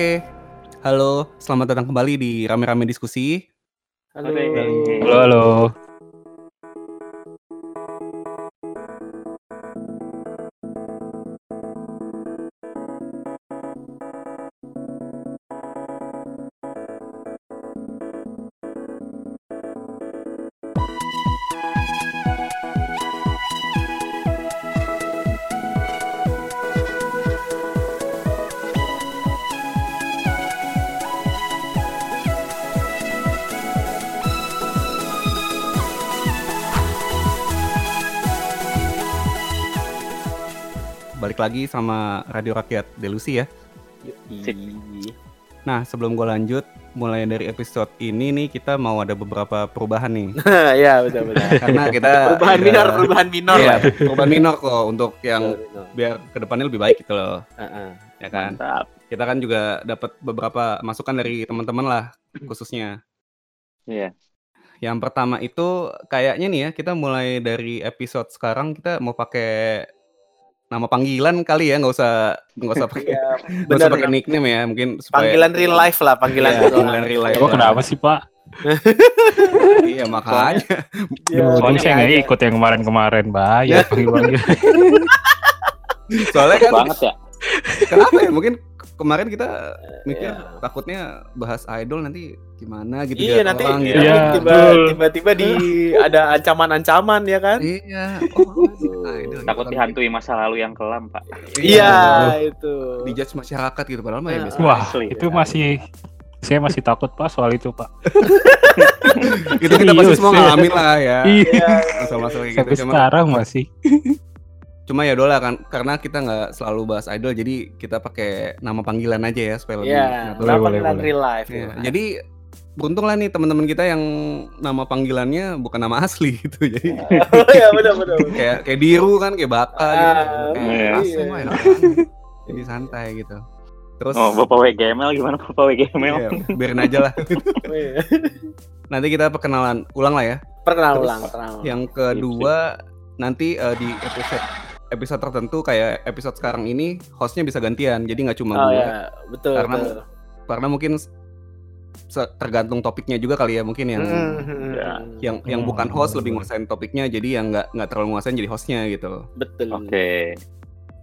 Oke. Halo, selamat datang kembali di Rame-Rame Diskusi. Halo. Halo, halo. Lagi sama Radio Rakyat Delusi ya. Nah, sebelum gue lanjut, mulai dari episode ini nih kita mau ada beberapa perubahan nih. ya betul betul. Karena kita Perubahan udah- minor, perubahan minor Iya, lah. perubahan minor kok untuk yang biar ke depannya lebih baik gitu loh, Heeh. ya kan? Mantap. Kita kan juga dapat beberapa masukan dari teman-teman lah, khususnya. Iya. Yang pertama itu kayaknya nih ya, kita mulai dari episode sekarang kita mau pakai nama panggilan kali ya, nggak usah nggak usah pakai Iya, nggak usah pakai nickname ya, mungkin supaya Panggilan real life lah, panggilan Iya, real panggilan life. real life. Emang kenapa sih, Pak? iya makanya. Iya, Soalnya saya nggak ikut yang kemarin-kemarin, bahaya panggil-panggil. Soalnya kan banget ya. kenapa ya? Mungkin kemarin kita mikir Iya. takutnya bahas idol nanti gimana gitu Iya nanti orang gitu. Iya, tiba tiba-tiba di ada ancaman-ancaman ya kan? Iya. Oh, idol. Takut dihantui masa lalu yang kelam, Pak. Iya itu. Dijudge masyarakat gitu padahal mah ya Iya. biasa. Wah, Asli. itu masih saya masih takut, Pak, soal itu, Pak. Itu kita pasti Serius, semua iya. ngalamin lah ya. Iya, Masalah-masalah kayak sampai gitu cuma sekarang masih. cuma ya dola kan karena kita nggak selalu bahas idol jadi kita pakai nama panggilan aja ya supaya lebih Iya. Boleh, boleh, panggilan real life. Iya, ya. Jadi beruntung lah nih teman-teman kita yang nama panggilannya bukan nama asli gitu. Jadi Oh iya benar benar. benar. kayak kayak Diru kan kayak Baka gitu. Ah, Kayak iya. Asem banget. Jadi santai gitu. Terus Oh, Bapak WGML gimana Bapak WGML? iya, biarin aja lah. Iya. Nanti kita perkenalan ulang lah ya. Perkenalan Terus ulang, perkenalan ulang. Yang kedua nanti eh, di episode episode tertentu kayak episode sekarang ini hostnya bisa gantian. Jadi nggak cuma Oh gue. ya, betul Karena betul. Karena mungkin tergantung topiknya juga kali ya mungkin yang Hmm, Ya. yang yang Hmm, bukan host boleh, lebih nguasain topiknya jadi yang nggak nggak terlalu nguasain jadi hostnya gitu Betul. Oke.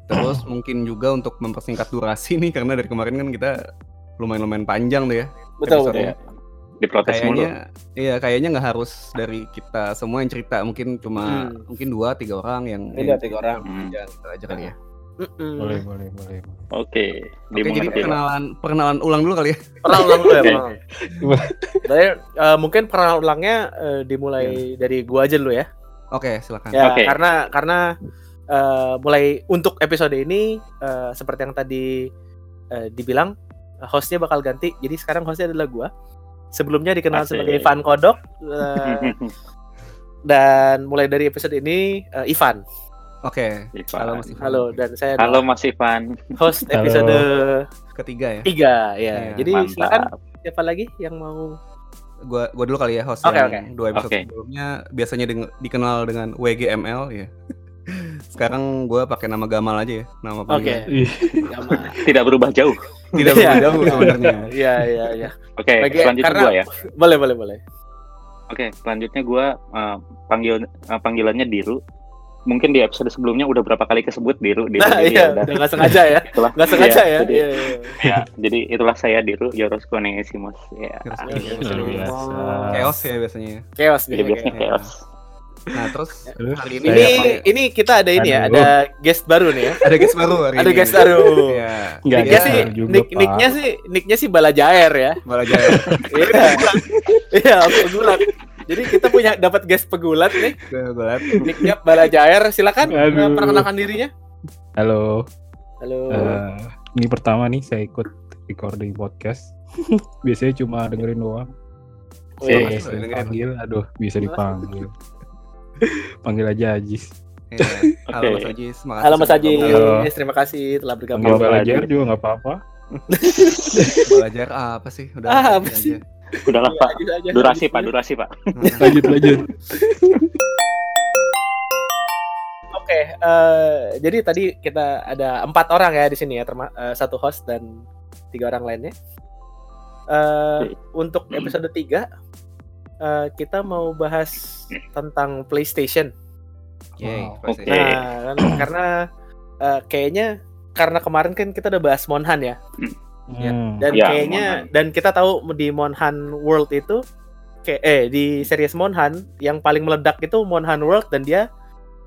terus mungkin juga untuk mempersingkat durasi nih karena dari kemarin kan kita lumayan lumayan panjang tuh ya Betul betul. Diprotes mulu. kayaknya iya kayaknya nggak harus dari kita semua yang cerita mungkin cuma Hmm. mungkin dua tiga orang yang yang tiga orang. Hmm. aja, aja kali ya Mm-mm. Boleh, boleh, boleh. Oke. oke jadi Dimengerti, Pak. perkenalan perkenalan ulang dulu kali ya Perkenalan ulang dulu ya. Perkenalan. Jadi eh, mungkin perkenalan ulangnya eh, dimulai dari gua aja dulu ya. oke silakan Ya, Oke. karena karena eh, mulai untuk episode ini eh, seperti yang tadi eh, dibilang hostnya bakal ganti. Jadi sekarang hostnya adalah gua. Sebelumnya dikenal Asik. sebagai Ivan Kodok eh, dan mulai dari episode ini eh, Ivan. Oke Ivan. halo mas Ivan. Halo dan saya Halo Mas Ivan. host Halo. episode ketiga ya tiga ya. Iya, Jadi Mantap. silakan siapa lagi yang mau gua gua dulu kali ya host Oke, yang oke. dua episode Oke. sebelumnya biasanya deng- dikenal dengan WGML ya sekarang gua pakai nama Gamal aja ya nama Oke. panggilan Ih, Gamal. Tidak berubah jauh. tidak Iya. berubah jauh sebenarnya Iya iya iya. Oke, Oke, selanjutnya karena- gua ya. Boleh boleh boleh. Oke, selanjutnya gua eh, panggil eh, panggilannya Diru. Mungkin di episode sebelumnya udah berapa kali kesebut Diru, Diru. Nah Jadi iya, udah- udah nggak sengaja ya. itulah. Nggak sengaja Iya, ya. Jadi, Iya iya. ya, jadi itulah saya Diru. Ya. Yoroshiku. luar biasa. chaos ya biasanya ya. Chaos Jadi biasanya. biasanya chaos. nah terus hari ini Ini ini kita ada ini ya, ada guest baru nih ya. ada guest baru hari Ada ini guest baru. Iya. Nggak Nicknya ada sih, nick, nicknya sih, nicknya sih Balajaer ya. Malah jaya. Iya, iya pegulat. Jadi kita punya dapat guest pegulat nih, liat. nicknya Balajaer. Silakan Aduh. perkenalkan dirinya. Halo. Halo. eh, ini pertama nih saya ikut recording podcast. Biasanya cuma dengerin doang. Oh, Saya iya. bisa dipanggil, aduh bisa dipanggil. Panggil aja Ajis. Iya. Halo Oke. Mas Ajis, makasih Halo Mas Ajis, Halo. terima kasih telah bergabung. Panggil Panggil belajar aja. juga nggak apa-apa. Belajar apa sih? Udah Ah, apa aja. Udahlah Iya, Pak. Aja. Durasi Pak, durasi Pak. Lanjut lanjut. Oke, eh, jadi tadi kita ada empat orang ya di sini ya, terma- eh, satu host dan tiga orang lainnya. Eh, untuk episode 3 eh, kita mau bahas tentang PlayStation. Yay, Wow. PlayStation. Oke. Nah, kan, karena eh, kayaknya karena kemarin kan kita udah bahas Monhan ya. Ya. Hmm. Dan Ya, kayaknya Monhan. dan kita tahu di Monhan World itu kayak eh di series Monhan yang paling meledak itu Monhan World dan dia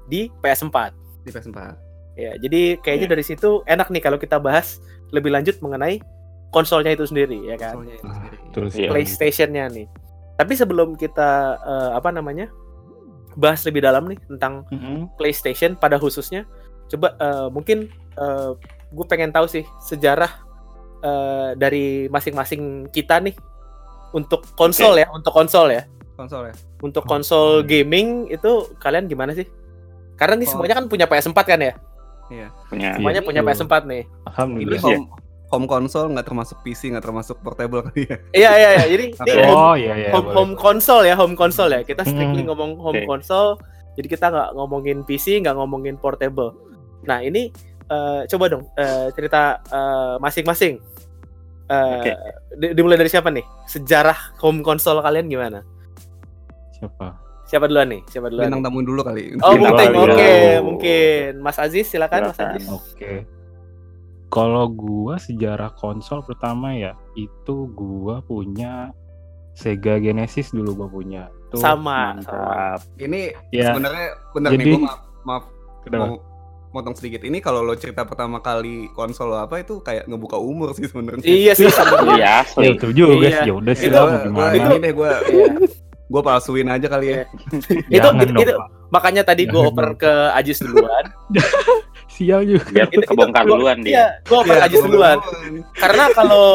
di PS4. Di PS4. Ya, jadi kayaknya Iya. dari situ enak nih kalau kita bahas lebih lanjut mengenai konsolnya itu sendiri ya kan. Konsolnya itu Ah, sendiri. terus Iya. PlayStation-nya nih. Tapi sebelum kita eh, apa namanya? bahas lebih dalam nih tentang Mm-mm. PlayStation pada khususnya, coba eh, mungkin gue pengen tahu sih sejarah eh, dari masing-masing kita nih untuk konsol ya, untuk konsol ya. Konsol ya. Untuk Hmm. konsol gaming itu kalian gimana sih? Karena nih Kons- semuanya kan punya PS4 kan ya? Iya. Punya Semuanya Iya, punya betul. PS4 nih. Ini Alhamdulillah. Iya. home home console nggak termasuk PC, nggak termasuk portable kali ya. Iya iya iya. Jadi ini Oke. home, Oh iya iya. home, boleh. home console ya, home console ya. Kita strictly Hmm. ngomong home Oke. console. Jadi kita nggak ngomongin PC, nggak ngomongin portable. Nah ini eh, coba dong eh, cerita masing-masing. Eh, Oke. di- dimulai dari siapa nih? Sejarah home console kalian gimana? Siapa? Siapa duluan nih? Siapa duluan? Bintang tamu dulu kali. Oh, Bintang mungkin. Oke, Iya. mungkin. Mas Aziz silakan Mas. Aziz. Oke. Kalau gua sejarah konsol pertama ya itu gua punya Sega Genesis dulu gua punya. Itu Sama, sama. mantap. Ini Ya. sebenarnya bener Jadi- nih gua maaf, maaf Kenapa? mau motong sedikit. Ini kalau lo cerita pertama kali konsol apa itu kayak ngebuka umur sih sebenarnya. Iya sih sebenarnya. Iya, Ya betul juga Iya. Ya udah sih Itu- lah, gimana. ini deh gua Iya. gua palsuin aja kali ya. Itu- Jangan itu- itu- Pak. Makanya tadi gue oper ke Ajis duluan. Sial juga. Biar Itu- itu kebongkar duluan dia. Iya, gue oper Iya, Ajis duluan. Karena kalau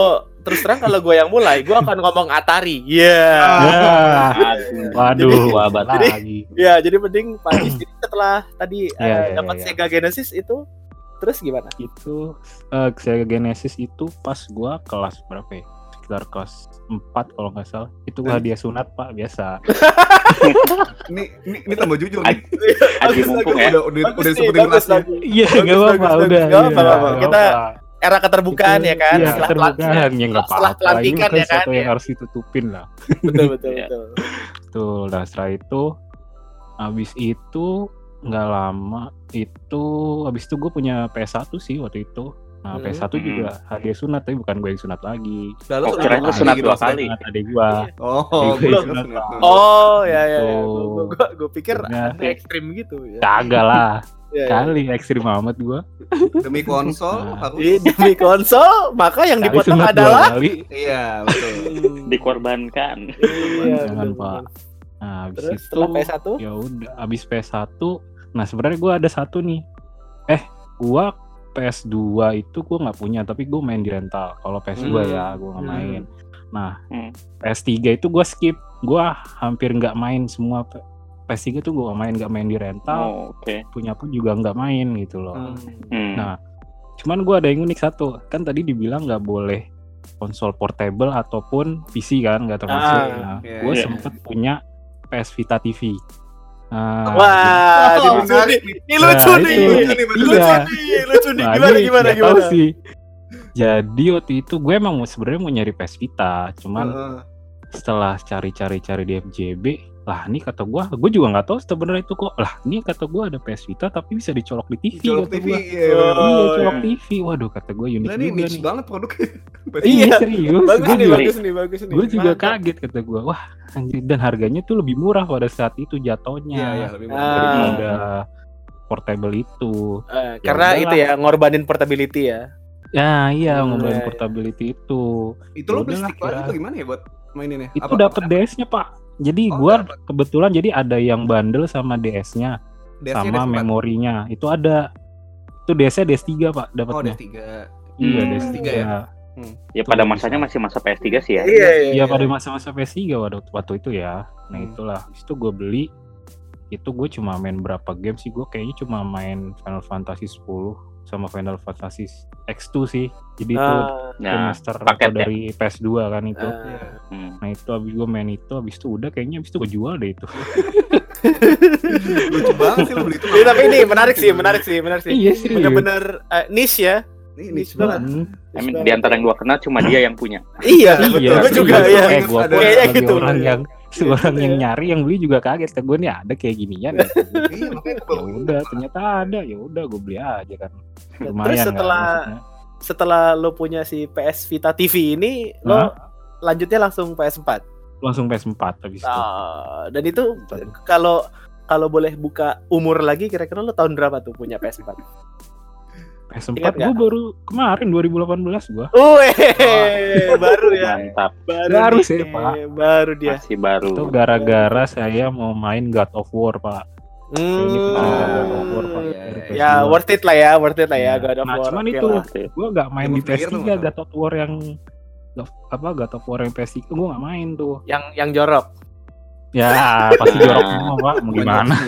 terus terang kalau gue yang mulai, gue akan ngomong Atari. Iya. Ya. Aduh. Waduh, Wah, bat. lagi. Iya, jadi mending Pak Jadi setelah tadi Iya, eh, iya, dapat iya. Sega Genesis itu terus gimana? Itu eh, Sega Genesis itu pas gua kelas berapa ya? Sekitar kelas 4 kalau nggak salah. Itu gua Hmm. hadiah sunat, Pak, biasa. Ini ini, ini tambah jujur nih. Aji mumpung ya. Udah udah Bagus udah sebutin lagi. Iya, nggak apa-apa, udah. Nggak iya, apa-apa. Kita. Era keterbukaan Itu- ya kan? Iya, Setelah keterbukaan ya nggak setelah apa-apa. Ini pelantikan bukan ya kan? sesuatu yang harus ditutupin lah. Betul betul Iya. betul. Tuh, nah setelah itu habis itu nggak lama itu habis itu gue punya PS1 sih waktu itu. Nah, Hmm. PS1 Hmm. juga hadiah sunat tapi bukan gue yang sunat lagi. Lalu Oh, lu lagi sunat gitu dua kali. Sunat adik gua. Oh, gua sunat. Oh ya ya, ya. Gua, gua, gua pikir Nah. ada ekstrim gitu ya. Kagak lah. Iya, iya. Kali ekstrim amat gua. demi konsol Nah. harus Ini demi konsol, maka yang Kali dipotong adalah iya betul. Hmm. Dikorbankan. Iya, Jangan, betul, Pak. Nah, habis Terus itu setelah PS1? ya udah habis PS1 nah sebenarnya gua ada satu nih eh gua PS2 itu gua nggak punya tapi gua main di rental kalau PS2 Hmm. ya gua nggak Hmm. main nah Hmm. PS3 itu gua skip gua hampir nggak main semua PS3 tuh gua nggak main nggak main di rental Oh, oke. punya pun juga nggak main gitu loh Hmm. Hmm. Nah, cuman gua ada yang unik satu kan tadi dibilang nggak boleh konsol portable ataupun PC kan nggak termasuk Ah, nah, iya, gue iya. sempet punya PS Vita TV Nah, Wah, Oh, ini lucu nih. nih. Ini lucu Nah, nih. itu. Lucu nih. Lucu Iya. nih, lucu nih. Nah, Gimana ini gimana gimana? sih. Jadi waktu itu gue emang mau- sebenarnya mau nyari PS Vita, cuman Heeh. setelah cari-cari-cari di FJB, lah ini kata gue, gue juga nggak tahu sebenarnya itu kok. Lah ini kata gue ada PS Vita tapi bisa dicolok di TV Colok kata TV. gua. Iya. Oh. Iya colok iya. TV. Waduh kata gue unik Nah, ini juga niche nih. banget produknya. Iya Iya. serius. Bagus Gue nih, juga, bagus nih, bagus nih. gue juga Mantap. kaget kata gue. Wah anjir dan harganya tuh lebih murah pada saat itu jatuhnya Iya, iya, lebih Ah. murah. daripada portable itu. Eh, Ya karena udahlah. itu ya ngorbanin portability ya. Ya iya Hmm, ngomongin iya, iya. portability itu. Itu lo beli Udahlah, stick lagi atau gimana ya buat maininnya? Itu Apa- dapat DS-nya pak. Jadi Oh, gua dapet. kebetulan jadi ada yang bundle sama DS-nya DS-nya sama DS4? memorinya. Itu ada. Itu DS-nya DS3 pak Oh, dapatnya. DS3. iya Hmm. DS3 DS3 ya. ya? Ya pada masanya masih masa PS3 sih ya. Iya, Iya pada masa-masa PS3 waktu, waktu itu ya. Nah Hmm. itulah. Habis itu gue beli. Itu gue cuma main berapa game sih? Gue kayaknya cuma main Final Fantasy 10 sama Final Fantasy X2 sih. Jadi itu Ah, Nah, remaster atau ya? dari PS2 kan itu. ah. Iya. Hmm. Nah itu abis gue main itu, abis itu udah kayaknya abis itu gue jual deh itu. Lucu banget sih lo beli itu. Iya, tapi ini menarik sih, menarik sih, menarik sih. iya serius. Bener-bener eh, niche ya. Ini Niche banget. banget. Hmm. I mean, di antara yang gua kenal cuma dia yang punya. Iya, Iya, gue juga iya. ya. Eh, gua Kayaknya gitu. orang yang seorang yang Iya. nyari yang beli juga kaget. Kata gue nih ada kayak ginian. ya. Iya, ya udah, ternyata ada. Ya udah, gue beli aja kan. Lumayan Terus kan, setelah maksudnya. setelah lo punya si PS Vita TV ini, lo lanjutnya langsung PS4. langsung PS4 habis itu. Ah, dan itu kalau kalau boleh buka umur lagi kira-kira lo tahun berapa tuh punya PS4? PS4 Ingat nggak? gue baru kemarin 2018 gua. Wih, baru ya. Mantap, Baru, Baru sih, Pak. Baru dia. masih baru. Itu gara-gara saya mau main God of War, Pak. Ini pecinta God of War, Pak. Hmm. dari Ya PS2. worth it lah ya, worth it lah ya Iya. God of Nah, War. cuman oke itu lah. gue gak main di of the Year tuh PS3 nggak God of War yang apa God of War yang PS3 gue gak main tuh. yang yang jorok. Ya pasti jorok semua, Pak. Mau gimana?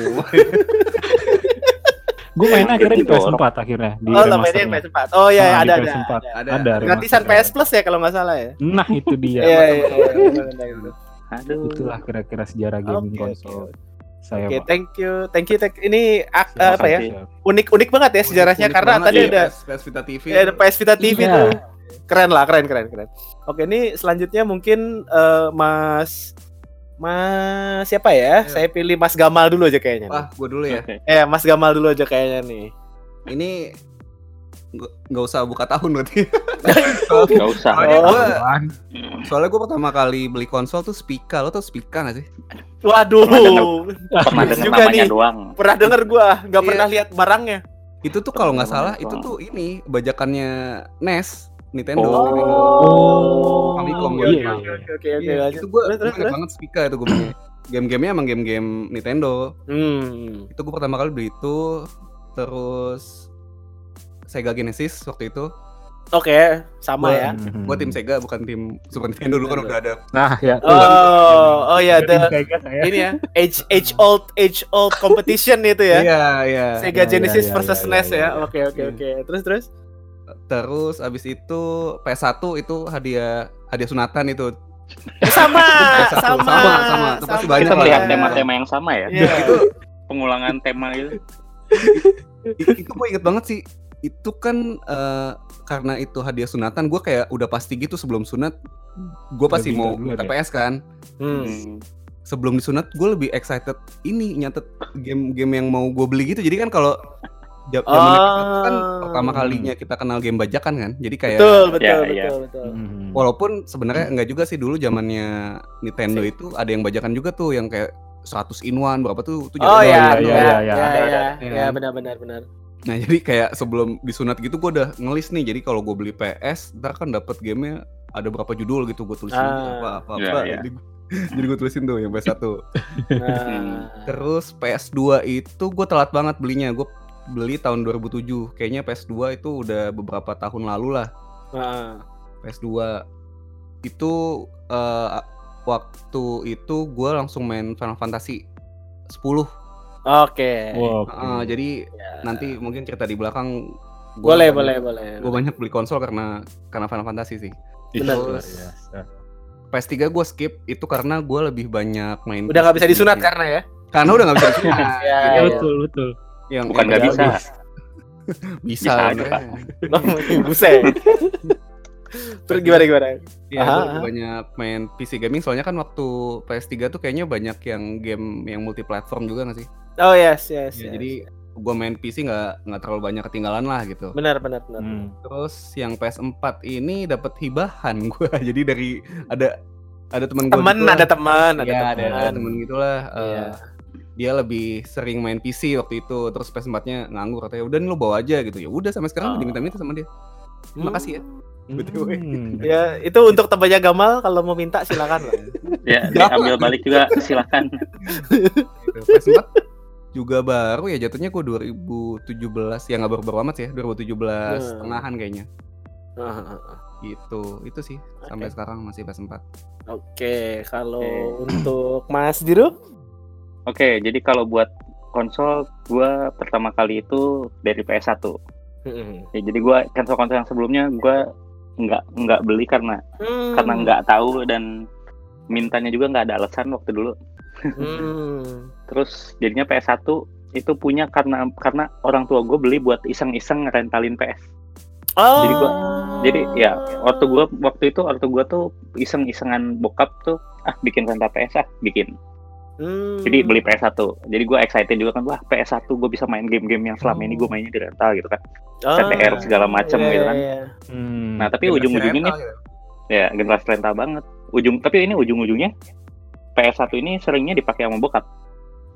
Gue main akhirnya di Jorok. PS4 akhirnya di Oh, lo mainnya remasternya. PS4. Oh iya, Ah, di ada ada. PS4. ada. Ada. Ada Gratisan. PS Plus ya kalau nggak salah ya. Nah itu dia. Iya, iya, iya. Aduh. Itulah kira-kira sejarah gaming Oke, konsol saya, Oke, Pak. thank you. Thank you. Thank Ini ak- Siap, apa ya? siap. Unik-unik banget ya sejarahnya Unik karena banget tadi ada PS, PS Vita TV. ya, ada PS Vita TV Iya. tuh. Keren lah, keren keren keren. Oke, ini selanjutnya mungkin eh, Mas Mas siapa ya? Ayo. Saya pilih Mas Gamal dulu aja kayaknya. Wah, gue dulu ya. Oke. Eh, Mas Gamal dulu aja kayaknya nih. Ini nggak nggak usah buka tahun berarti. Nggak usah. Soalnya Oh. gue soalnya gue pertama kali beli konsol tuh Spica. Lo tau Spica gak sih? Waduh. Pernah dengar juga namanya nih. doang. Pernah denger gua, nggak Iya. pernah lihat barangnya. Itu tuh kalau nggak salah itu tuh ini bajakannya NES, Nintendo. Oh. Nintendo. Famicom, iya, iya. iya, Oke, iya. oke, oke, oke. Itu gue terus. banget Spica itu gue punya. Game-gamenya emang game-game Nintendo. Hmm. Itu gue pertama kali beli itu. Terus Sega Genesis waktu itu. Oke, sama Gua- ya. Gue tim Sega bukan tim Super Nintendo dulu kan udah ada. Nah, ya. Oh, oh ya, Tim the Sega saya. ini ya, age age old age old competition itu ya. Iya, iya. Sega Iya, Genesis versus NES ya. Oke, oke, oke. Terus terus. Terus abis itu PS1 itu hadiah hadiah sunatan itu. Eh, sama, Satu, sama, sama, sama. Itu pasti banyak Kita melihat tema-tema yang sama ya. Iya. Itu Pengulangan tema itu. itu gue inget banget sih. Itu kan eh, karena itu hadiah sunatan, gue kayak udah pasti gitu sebelum sunat, gue pasti Lebih mau ya? TPS kan. Hmm. Sebelum disunat, gue lebih excited ini nyatet game-game yang mau gue beli gitu. Jadi kan kalau zaman itu kan Oh. pertama kalinya kita kenal game bajakan kan. Jadi kayak Betul, betul, Ya, betul, ya. betul. Mhm. Walaupun sebenarnya enggak juga sih dulu zamannya Nintendo itu ada yang bajakan juga tuh yang kayak 100 in one berapa tuh tuh Oh jago ya, iya, ya, iya, ya, iya, ya, ya, ya, benar, benar, benar. Nah jadi kayak sebelum disunat gitu gue udah ngelis nih jadi kalau gue beli PS ntar kan dapat gamenya ada berapa judul gitu gue tulisin Ah. apa apa Iya, apa iya. jadi, jadi gue tulisin tuh yang PS1 Nah, terus PS2 itu gue telat banget belinya gue beli tahun 2007 kayaknya PS2 itu udah beberapa tahun lalu lah nah. PS2 itu eh, waktu itu gue langsung main Final Fantasy 10 Oke. Oke. Eh, jadi Ya. nanti mungkin cerita di belakang Boleh, boleh, boleh. gue banyak beli konsol karena karena Final Fantasy sih Benar. Luar Terus biasa. PS3 gue skip itu karena gue lebih banyak main Udah nggak bisa disunat karena ya? karena udah nggak bisa disunat Ya, ya. Betul, betul. Yang Bukan nggak bisa. bisa, Bisa aja, Buset. Terus gimana gimana? Iya, Aha, lebih banyak main PC gaming soalnya kan waktu PS3 tuh kayaknya banyak yang game yang multiplatform juga nggak sih Oh yes, yes. Ya, yes. jadi gue main PC nggak nggak terlalu banyak ketinggalan lah gitu benar benar benar. Hmm. Terus yang PS4 ini dapat hibahan gue. Jadi dari ada ada teman gue Teman ada teman, ada Iya, ada, ada teman. temen gitulah. eh, Iya. Dia lebih sering main PC waktu itu. Terus PS4-nya nganggur katanya, "Udah nih lo bawa aja gitu." Ya udah sampai sekarang Oh. diminta-minta sama dia. Terima kasih ya. BTW. Hmm. Ya, itu untuk temannya Gamal kalau mau minta silakan lah. Ya, diambil balik juga silakan. Gitu. PS4 juga baru ya jatuhnya gue 2017 ya nggak baru-baru amat sih ya 2017 Hmm. tengahan kayaknya Ah, gitu itu sih sampai sekarang masih PS4 Oke, kalau Oke. untuk Mas Diru? Oke, jadi kalau buat konsol gua pertama kali itu dari PS1. Ya, jadi gua konsol-konsol yang sebelumnya gua nggak nggak beli karena Hmm. karena nggak tahu dan mintanya juga nggak ada alasan waktu dulu. Hmm. Terus jadinya PS1 itu punya karena karena orang tua gue beli buat iseng-iseng rentalin PS. Oh. Jadi gua- Jadi ya waktu gua waktu itu waktu gua tuh iseng-isengan bokap tuh ah bikin rental PS ah bikin. Hmm. Jadi beli PS1. Jadi gua excited juga kan wah PS1 gua bisa main game-game yang selama ini gua mainnya di rental gitu kan. Ah, CTR segala macam iya, gitu kan. iya, iya. Hmm. Nah, tapi ujung-ujungnya nih gitu. ya generasi rental banget. Ujung tapi ini ujung-ujungnya PS1 ini seringnya dipakai sama bokap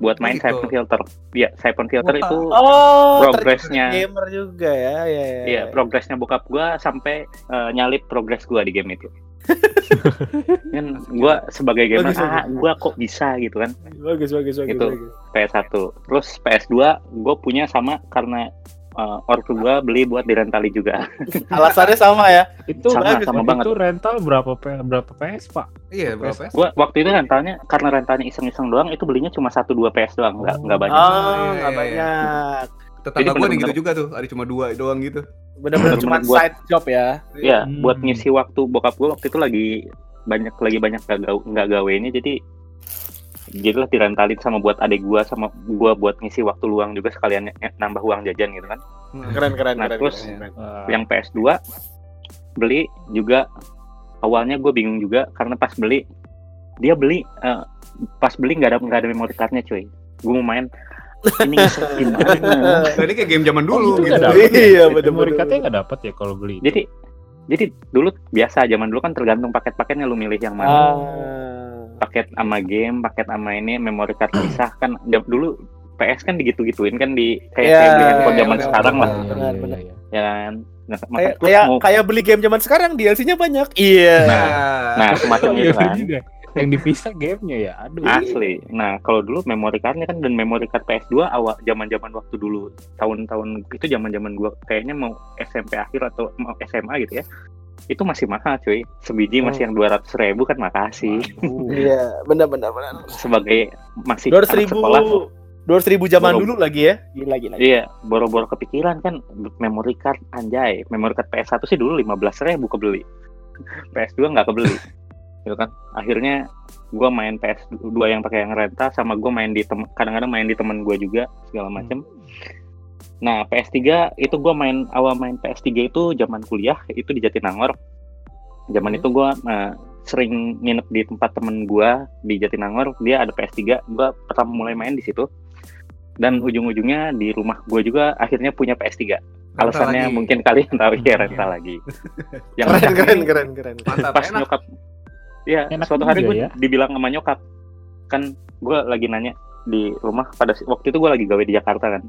buat Oh, main gitu. siphon filter. Iya, siphon filter Wah. itu Oh, Progresnya. gamer juga ya, ya, ya. Iya, progresnya bokap gua sampai eh, nyalip progres gua di game itu. kan gua sebagai gamer, Bagus, ah, gua kok bisa gitu kan. bagus, bagus, bagus, Itu. bagus. PS1. Terus PS2 gua punya sama karena eh, ortu gua beli buat direntali juga. Alasannya sama ya. itu sama- bagus, sama itu banget. rental berapa berapa PS pak? Iya, berapa PS? gua waktu itu rentalnya karena rentalnya iseng-iseng doang itu belinya cuma satu dua PS doang, nggak Oh. nggak banyak. Oh, iya, nggak iya. banyak. Tetangga gue nih gitu juga tuh, ada cuma dua doang gitu. Bener-bener cuma buat- side job ya. Iya, Hmm. buat ngisi waktu bokap gua waktu itu lagi banyak lagi banyak nggak gawe nggak gawenya jadi jadilah direntalin sama buat adik gua sama gua buat ngisi waktu luang juga sekalian ny- nambah uang jajan gitu kan. Keren, keren, Nah, keren. terus- keren, Yang PS2 beli juga awalnya gue bingung juga karena pas beli dia beli eh, pas beli nggak ada nggak ada memory cardnya cuy. Gue mau main ini gimana? Nah, ini kayak game zaman Oh, dulu gitu gitu. nggak dapet ya? Iya, Memory bener-bener. card-nya nggak dapat ya kalau beli. Jadi jadi dulu biasa zaman dulu kan tergantung paket-paketnya lu milih yang mana. Ah. paket sama game, paket sama ini, memory card pisah kan dulu PS kan digitu-gituin kan di kayak kayak beli handphone iya, zaman benar, sekarang lah, Iya, iya, Benar, iya, benar. ya kan. Nah, Kayak kayak mau kayak beli game zaman sekarang DLC-nya banyak. Iya. Nah, nah semacam Oh, itu kan. Yang dipisah gamenya ya. Aduh. Asli. Nah, kalau dulu memory cardnya kan dan memory card PS2 awal zaman-zaman waktu dulu tahun-tahun itu zaman-zaman gua kayaknya mau SMP akhir atau mau SMA gitu ya. Itu masih mahal cuy. Sebiji masih yang 200 ribu kan makasih. Iya, benar benar benar. Sebagai masih Dua ratus ribu, sekolah. dua ratus ribu zaman Boro- dulu lagi ya. Gila gila. Iya, boro-boro kepikiran kan memory card anjay. Memory card PS1 sih dulu 15 ribu kebeli. PS2 nggak kebeli. Gitu kan. Akhirnya gua main PS2 yang pakai yang rental sama gua main di kadang-kadang main di temen gua juga segala macem. Nah, PS3 itu gua main awal main PS3 itu zaman kuliah itu di Jatinangor. Zaman Hmm. itu gua eh, sering nginep di tempat temen gua di Jatinangor, dia ada PS3, gua pertama mulai main di situ. Dan ujung-ujungnya di rumah gua juga akhirnya punya PS3. Rental Alasannya lagi. mungkin kalian tahu ya Hmm. rental lagi. Yang Keren keren keren keren. Mantap, pas enak. nyokap. Iya, suatu hari gue ya. dibilang sama nyokap. Kan gua lagi nanya di rumah pada waktu itu gua lagi gawe di Jakarta kan.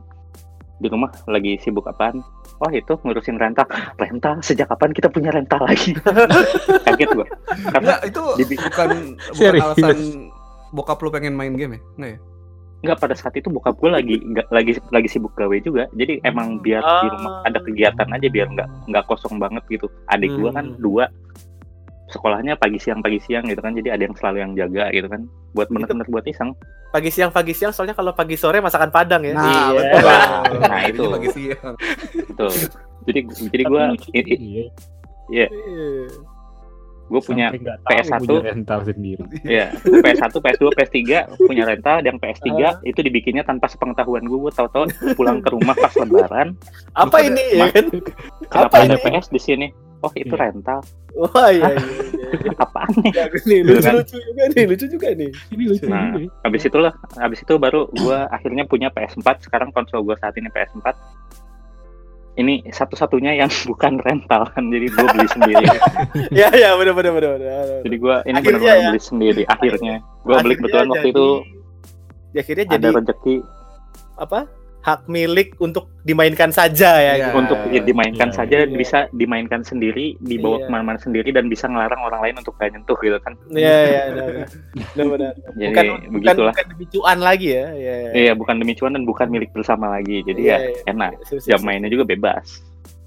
Di rumah lagi sibuk apaan? Oh itu ngurusin rental. Rental? Sejak kapan kita punya rental lagi? Kaget gua. Karena Enggak, itu Dibi- bukan bukan alasan bokap lu pengen main game ya? Enggak ya? nggak pada saat itu bokap gue lagi nggak lagi lagi sibuk gawe juga jadi emang biar di rumah ada kegiatan aja biar nggak nggak kosong banget gitu adik gue kan Hmm. dua sekolahnya pagi siang pagi siang gitu kan jadi ada yang selalu yang jaga gitu kan buat bener-bener buat iseng Pagi siang pagi siang soalnya kalau pagi sore masakan Padang ya. Nah, Iya. betul. Nah, itu. Pagi siang. gitu jadi jadi gue lucu juga ya. Iya. Gue punya Sampai nggak tahu PS1. punya rental sendiri. ya PS1 PS2 PS3 punya rental yang PS3 itu dibikinnya tanpa sepengetahuan gue gue tahu-tahu pulang ke rumah pas lebaran Apa Bukan ini ya, kan? kenapa Apa ada ini? PS di sini oh itu Iya. rental Wah iya iya. iya. apaan nih Ya, nih Gitu lucu kan? lucu juga nih lucu juga nih. Ini lucu Nah, juga ya. habis itulah habis itu baru gua akhirnya punya PS4 sekarang konsol gua saat ini PS4 ini satu-satunya yang bukan rental kan jadi gua beli sendiri Ya ya benar benar benar. jadi gua ini Akhirnya benar-benar ya. beli sendiri akhirnya gua beli kebetulan waktu jadi- itu Ya, akhirnya ada jadi rezeki apa? Hak milik untuk dimainkan saja ya. Iya. gitu. untuk ya, dimainkan Iya, saja iya. bisa dimainkan sendiri dibawa Iya. ke mana-mana sendiri dan bisa ngelarang orang lain untuk gak nyentuh gitu kan Iya iya benar benar. Jadi Bukan bukan begitulah bukan demi cuan lagi ya. Iya. iya. iya bukan demi cuan dan bukan milik bersama lagi jadi Iya, ya iya. enak jam mainnya juga bebas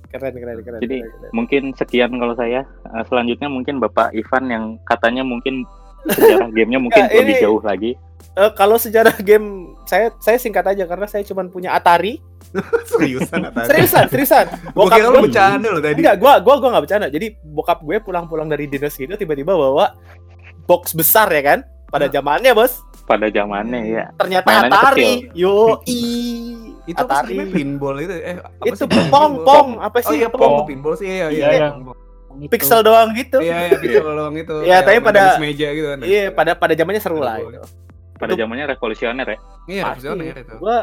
Keren keren keren. Jadi, keren, keren. mungkin sekian kalau saya Eh, selanjutnya mungkin Bapak Ivan yang katanya mungkin sejarah gamenya mungkin Ya, lebih ini- jauh lagi Eh, kalau sejarah game saya saya singkat aja karena saya cuma punya Atari. Seriusan Atari. Seriusan, seriusan. Gua Bokap kira lu gua- bercanda loh tadi. Enggak, gua gua gua nggak bercanda. Jadi bokap gue pulang-pulang dari dinas gitu tiba-tiba bawa box besar ya kan? Pada zamannya, Bos. pada zamannya ya Ternyata Mainannya Atari. Yo, i. Itu apa Atari. sih pinball itu? Eh, apa itu sih pong pong apa Oh sih iya, itu? pong pinball sih. Iya, iya. Iya, iya. yang- Itu. pixel doang gitu Iya, iya, pixel doang itu. Iya, tapi pada- meja gitu kan. iya pada pada zamannya seru lah itu Pada zamannya revolusioner ya. Iya, Pasti. revolusioner itu. gua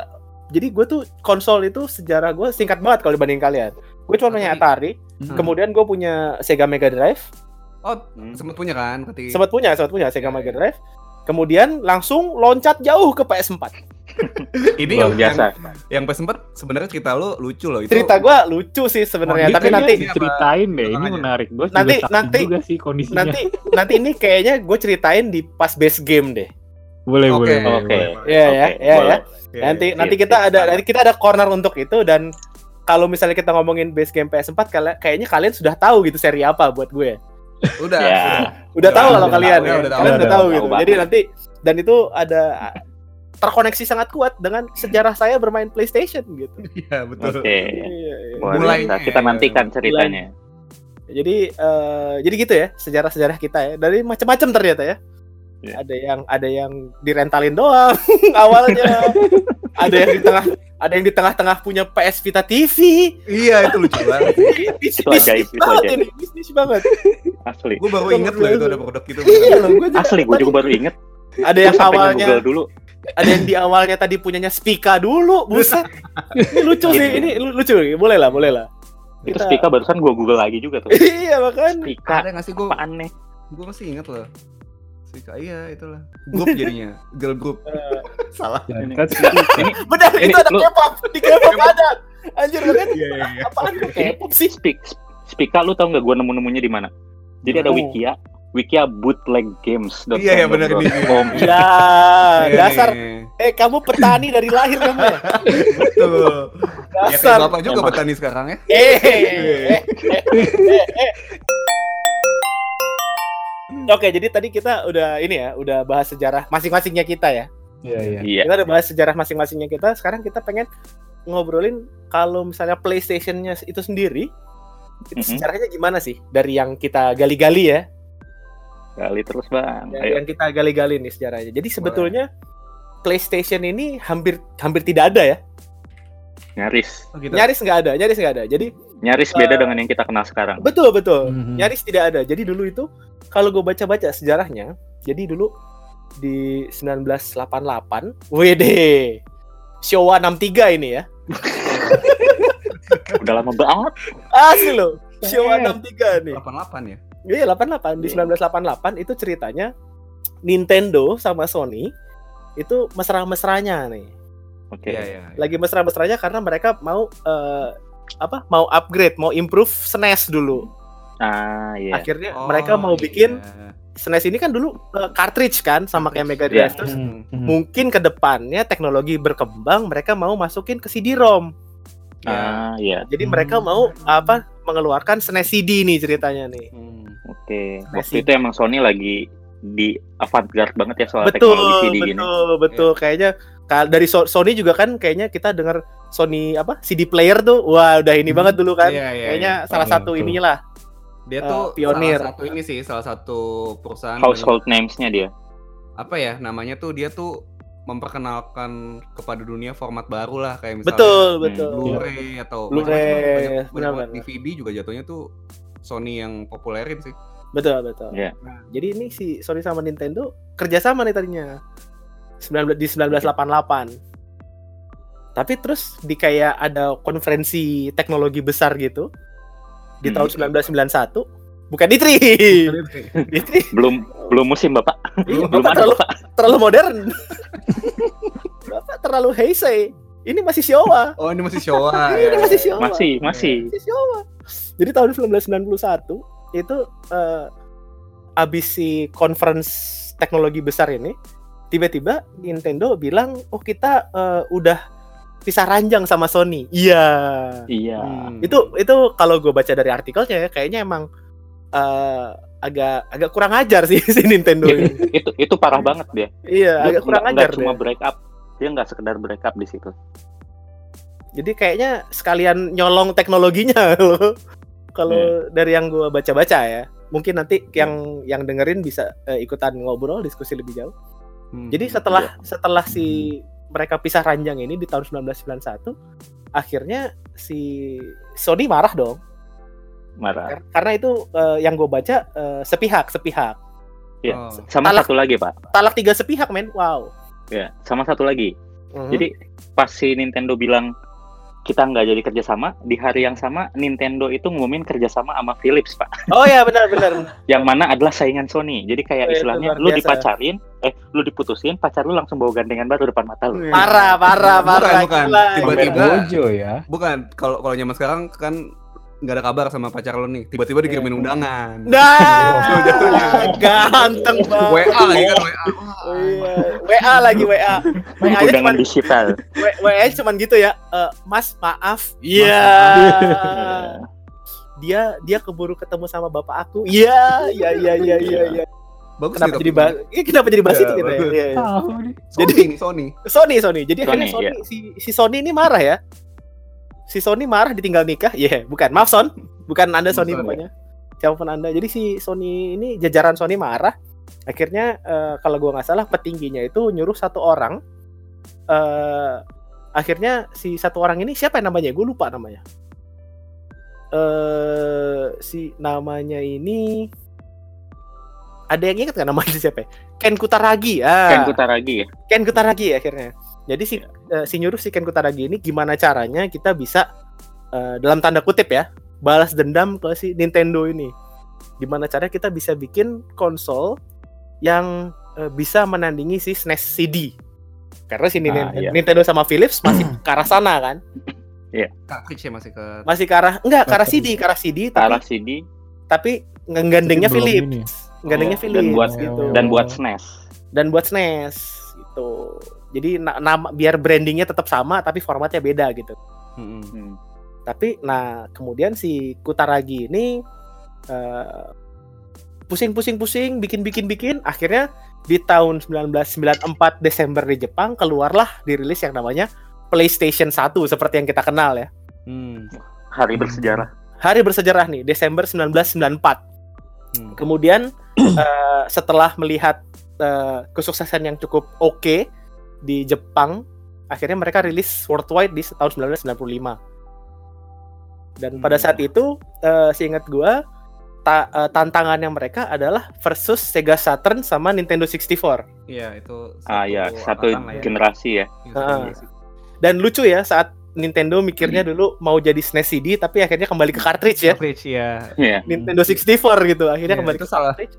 jadi gue tuh konsol itu sejarah gue singkat banget kalau dibanding kalian gue cuma punya Atari Hmm. kemudian gue punya Sega Mega Drive Oh, Hmm. sempat punya kan? Ketika sempat punya sempat punya Sega Iya, Mega iya. Drive kemudian langsung loncat jauh ke PS4 ini Luar yang, biasa. yang, yang PS4 sebenarnya cerita lu lucu loh itu. cerita gue lucu sih sebenarnya Oh, tapi gitu ya? nanti Iya. ceritain deh ini menarik gue Nanti- nanti- juga sih kondisinya nanti nanti ini kayaknya gue ceritain di pas base game deh boleh Oke, boleh Oke. Iya ya, iya ya. boleh. Iya, nanti iya. nanti sip, kita ada nanti kita ada corner untuk itu dan kalau misalnya kita ngomongin base game PS4 kali- kayaknya kalian sudah tahu gitu seri apa buat gue. udah. Ya. Udah Udah, tahu udah kalau tahu, kalian udah, ya. udah tahu, kalian udah udah tahu tahu gitu. banget. Jadi nanti dan itu ada terkoneksi sangat kuat dengan sejarah saya bermain PlayStation gitu. Iya, betul. Oke. Iya, iya. Mulainya. biasa. Kita nantikan ceritanya. Jadi eh, jadi gitu ya sejarah-sejarah kita ya. Dari macam-macam ternyata ya. Iya. Ada yang ada yang direntalin doang awalnya. ada yang di tengah ada yang di tengah-tengah punya PS Vita TV. Iya, itu lucu banget. Bisnis Itu ajaib, itu banget ajaib. ini, bisnis banget. Asli. Gue baru inget loh itu ada produk gitu. Iya loh, gua juga Asli gue juga baru inget. ada yang awalnya Google dulu. ada yang di awalnya tadi punyanya Spika dulu, buset. ini lucu sih, ini lu- lucu. Boleh lah, boleh lah. Itu Spika barusan gue Google lagi juga tuh. iya, bahkan. Spika Ada nggak sih gue? nih? Gue masih inget loh. Sika, iya itulah. Grup jadinya, girl group. Salah. Ya, Ini. kan Ini Benar, Ini itu ada K-pop. Di K-pop ada. Anjir, bahkan Iya, iya, iya. apaan K-pop sih? Spik Spika lu tau nggak gue nemu-nemunya di mana? Jadi ada Oh. Wikia, Wikia bootleg games. Iya, iya, benar ini. Ya, Iya, dasar. Eh, kamu petani dari lahir kamu ya? Betul. Ya Dasar. bapak juga Emang. petani sekarang ya. Eh, eh, eh, eh, eh. Oke, jadi tadi kita udah ini ya, udah bahas sejarah masing-masingnya kita ya. Iya iya. Iya. Kita udah bahas sejarah masing-masingnya kita. Sekarang kita pengen ngobrolin kalau misalnya PlayStation-nya itu sendiri, itu Mhm. sejarahnya gimana sih? Dari yang kita gali-gali ya, Kali terus bang. dari Ayo. yang kita gali-gali nih sejarahnya. Jadi sebetulnya PlayStation ini hampir hampir tidak ada ya. Nyaris. Oh, gitu. Nyaris nggak ada, nyaris nggak ada. Jadi Nyaris beda Eh, dengan yang kita kenal sekarang. betul betul. Mhm. Nyaris tidak ada. Jadi dulu itu kalau gue baca-baca sejarahnya, jadi dulu di 1988, WD Showa 63 ini ya. Udah lama banget. Asli loh. Showa Eh. 63 nih. 88 ya. Iya 88 di 1988 itu ceritanya Nintendo sama Sony itu mesra-mesranya nih. Oke. Iya, iya. Lagi mesra-mesranya karena mereka mau eh, apa? Mau upgrade, mau improve SNES dulu. Ah iya. Akhirnya Oh, mereka mau iya. bikin SNES ini kan dulu eh, cartridge kan sama kayak Mega Iya. Drive terus Mhm. Mhm. mungkin ke depannya teknologi berkembang mereka mau masukin ke CD-ROM. Ah iya. Jadi Hmm. mereka mau apa? mengeluarkan SNES CD nih ceritanya nih. Hmm. Oke. Masih- Waktu itu emang Sony lagi di avant-garde banget ya soal betul, teknologi CD betul, gini. betul. Kayaknya ka- dari So- Sony juga kan kayaknya kita dengar Sony apa CD player tuh, wah udah ini Hmm. banget dulu kan. Iya, iya, kayaknya iya. salah Betul, satu inilah. Dia Eh, tuh pionir. salah satu ini sih, salah satu perusahaan Household names-nya dia. apa ya namanya tuh dia tuh memperkenalkan kepada dunia format baru lah kayak misalnya Betul, Hmm, betul. Blu-ray atau Blu-ray, DVD juga jatuhnya tuh Sony yang populerin sih. Betul, betul. Iya. Nah, jadi ini si Sony sama Nintendo kerjasama nih tadinya. 19 di 1988. Tapi terus di kayak ada konferensi teknologi besar gitu di Hmm. tahun 1991. Bukan di Tri. di Tri. Belum belum musim Bapak. Belum Bapak ada terlalu Bapak. terlalu modern. Bapak terlalu Heisei. Ini masih Showa. Oh, ini masih Showa. Ini masih Showa. Masih, masih. Masih Showa. Jadi tahun 1991 itu eh, abis si conference teknologi besar ini tiba-tiba Nintendo bilang oh kita eh, udah pisah ranjang sama Sony. Iya. Iya. Hmm. Itu itu kalau gue baca dari artikelnya ya kayaknya emang eh, agak agak kurang ajar sih si Nintendo ini. itu itu parah banget dia. Iya, Dia agak kurang ajar nggak cuma break up. Dia nggak sekedar break up di situ. Jadi kayaknya sekalian nyolong teknologinya loh. Kalau dari yang gua baca-baca ya, mungkin nanti yang yang dengerin bisa eh, ikutan ngobrol diskusi lebih jauh. Hmm. Jadi setelah setelah si mereka pisah ranjang ini di tahun 1991 akhirnya si Sony marah dong marah. Kar- karena itu eh, yang gue baca eh, sepihak sepihak Iya. Oh. Sama Talak- satu lagi pak. talak tiga sepihak men wow Ya, sama satu lagi. Mhm. Jadi pas si Nintendo bilang kita nggak jadi kerjasama, di hari yang sama Nintendo itu ngumumin kerjasama sama Philips pak. oh ya benar benar Yang mana adalah saingan Sony. Jadi kayak Oh, itu istilahnya lu biasa. dipacarin, eh lu diputusin, pacar lu langsung bawa gandengan baru depan mata lu. parah parah Bukan, parah bukan. gila. Tiba-tiba- Bojo ya. Bukan, kalau kalau zaman sekarang kan nggak ada kabar sama pacar lo nih. Tiba-tiba dikirimin undangan. Nah, jatuhnya. ganteng banget. WA lagi kan WA. Oh, iya. WA lagi WA. WA Undangan cuman digital. WA cuman gitu ya. Eh, mas maaf. Iya. Dia dia keburu ketemu sama bapak aku. Iya, iya iya iya iya iya. Bagus Kenapa nih jadi bahas? Iya, kenapa jadi bahas Iya, itu gitu ya? bagus. Iya, iya. Tahu nih. Jadi Sony. Sony Sony. Jadi akhirnya Sony, Sony si si Sony ini marah ya. Si Sony marah ditinggal nikah. Iya, bukan. Maaf Son. Bukan Anda Sony pokoknya. Siapa pun Anda. Jadi si Sony ini jajaran Sony marah. Akhirnya eh, kalau gua nggak salah petingginya itu nyuruh satu orang eh akhirnya si satu orang ini siapa yang namanya? Gue lupa namanya. Eh si namanya ini ada yang ingat nggak namanya siapa? ya? Ken Kutaragi. Ah. Kan Kutaragi ya. Ken Kutaragi akhirnya. Jadi si eh, si nyuruh si Ken Kutaragi ini gimana caranya kita bisa eh, dalam tanda kutip ya balas dendam ke si Nintendo ini. Gimana cara kita bisa bikin konsol yang eh, bisa menandingi si SNES CD. Karena si Nin- Ah, iya. Nintendo sama Philips masih ke arah sana kan. Cartridge ya masih ke Masih ke arah enggak ke arah CD, ke arah CD tapi Arah CD tapi nggandengnya Belum Philips. ini. Gandengnya Oh, Philips dan buat- gitu. dan buat SNES. dan buat SNES gitu. Jadi na- nama biar brandingnya tetap sama tapi formatnya beda gitu. Mm-mm. Hmm. Tapi nah kemudian si Kutaragi ini eh, pusing-pusing-pusing, bikin-bikin-bikin, akhirnya di tahun 1994 Desember di Jepang keluarlah dirilis yang namanya PlayStation 1 seperti yang kita kenal ya. Hmm. Hari bersejarah. Hari bersejarah nih Desember 1994. Hmm. Kemudian eh, setelah melihat eh, kesuksesan yang cukup oke di Jepang, akhirnya mereka rilis worldwide di tahun 1995. Dan pada Hmm. saat itu, eh, seingat gua, ta- eh, tantangannya mereka adalah versus Sega Saturn sama Nintendo 64. Iya, itu Ah ya, satu lah ya. generasi ya. Iya, satu Ah. generasi. Dan lucu ya saat Nintendo mikirnya dulu mau jadi SNES CD tapi akhirnya kembali ke cartridge ya. Cartridge ya. Iya. Nintendo 64 gitu. Akhirnya Iya, kembali itu ke salah. cartridge.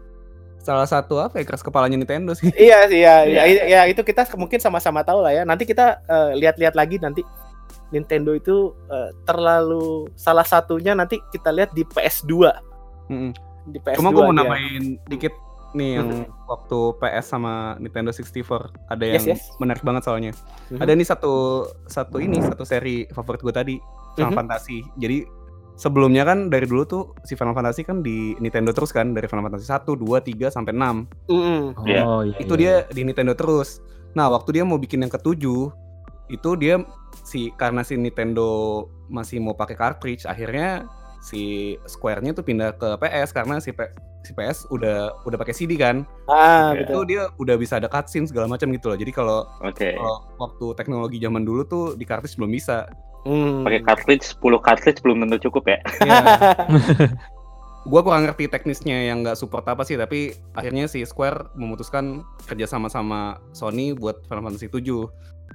Salah satu apa ya keras kepalanya Nintendo sih. Iya sih ya, Iya. ya, ya, itu kita mungkin sama-sama tahu lah ya. Nanti kita eh, lihat-lihat lagi nanti Nintendo itu eh, terlalu salah satunya nanti kita lihat di PS2. Di PS2. Cuma gue mau nambahin dikit nih yang waktu PS sama Nintendo 64 ada yang Yes, yes. menarik banget soalnya. Mhm. Ada nih satu satu ini satu seri favorit gue tadi Final Mhm. Fantasy. Jadi sebelumnya kan dari dulu tuh si Final Fantasy kan di Nintendo terus kan dari Final Fantasy 1, 2, 3 sampai 6. Mm-mm. Oh, Iya. iya. itu iya. dia di Nintendo terus. Nah, waktu dia mau bikin yang ketujuh, itu dia si karena si Nintendo masih mau pakai cartridge, akhirnya si Square-nya tuh pindah ke PS karena si P- si PS udah udah pakai CD kan. Ah, Iya. betul. Itu dia udah bisa ada cutscene segala macam gitu loh. Jadi kalau Oke. kalau waktu teknologi zaman dulu tuh di cartridge belum bisa. Hmm. Pakai cartridge 10 cartridge belum tentu cukup ya. Ya. gua kurang ngerti teknisnya yang nggak support apa sih, tapi akhirnya si Square memutuskan kerja sama sama Sony buat Final Fantasy 7.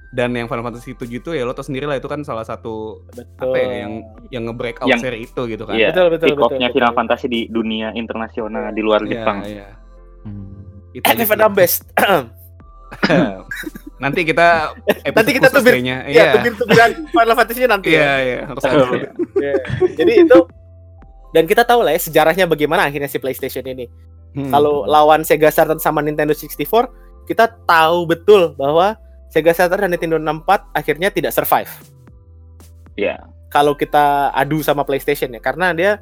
Dan yang Final Fantasy 7 itu ya lo tau sendiri lah itu kan salah satu betul. apa ya yang yang nge-break out Yang- seri itu gitu kan. Iya. Betul, betul, off-nya betul, Final betul. Fantasy di dunia internasional di luar Iya, Jepang. iya. Hmm. Itu Eh, aja. Ambes. Nanti kita Nanti kita tubir- ya, Iya. tubir-tubiran Final Fantasy nanti Iya, ya. iya, harus Oh, ada. iya. Iya. Jadi itu dan kita tahu lah ya sejarahnya bagaimana akhirnya si PlayStation ini. Hmm. Kalau lawan Sega Saturn sama Nintendo 64, kita tahu betul bahwa Sega Saturn dan Nintendo 64 akhirnya tidak survive. Iya. Kalau kita adu sama PlayStation ya, karena dia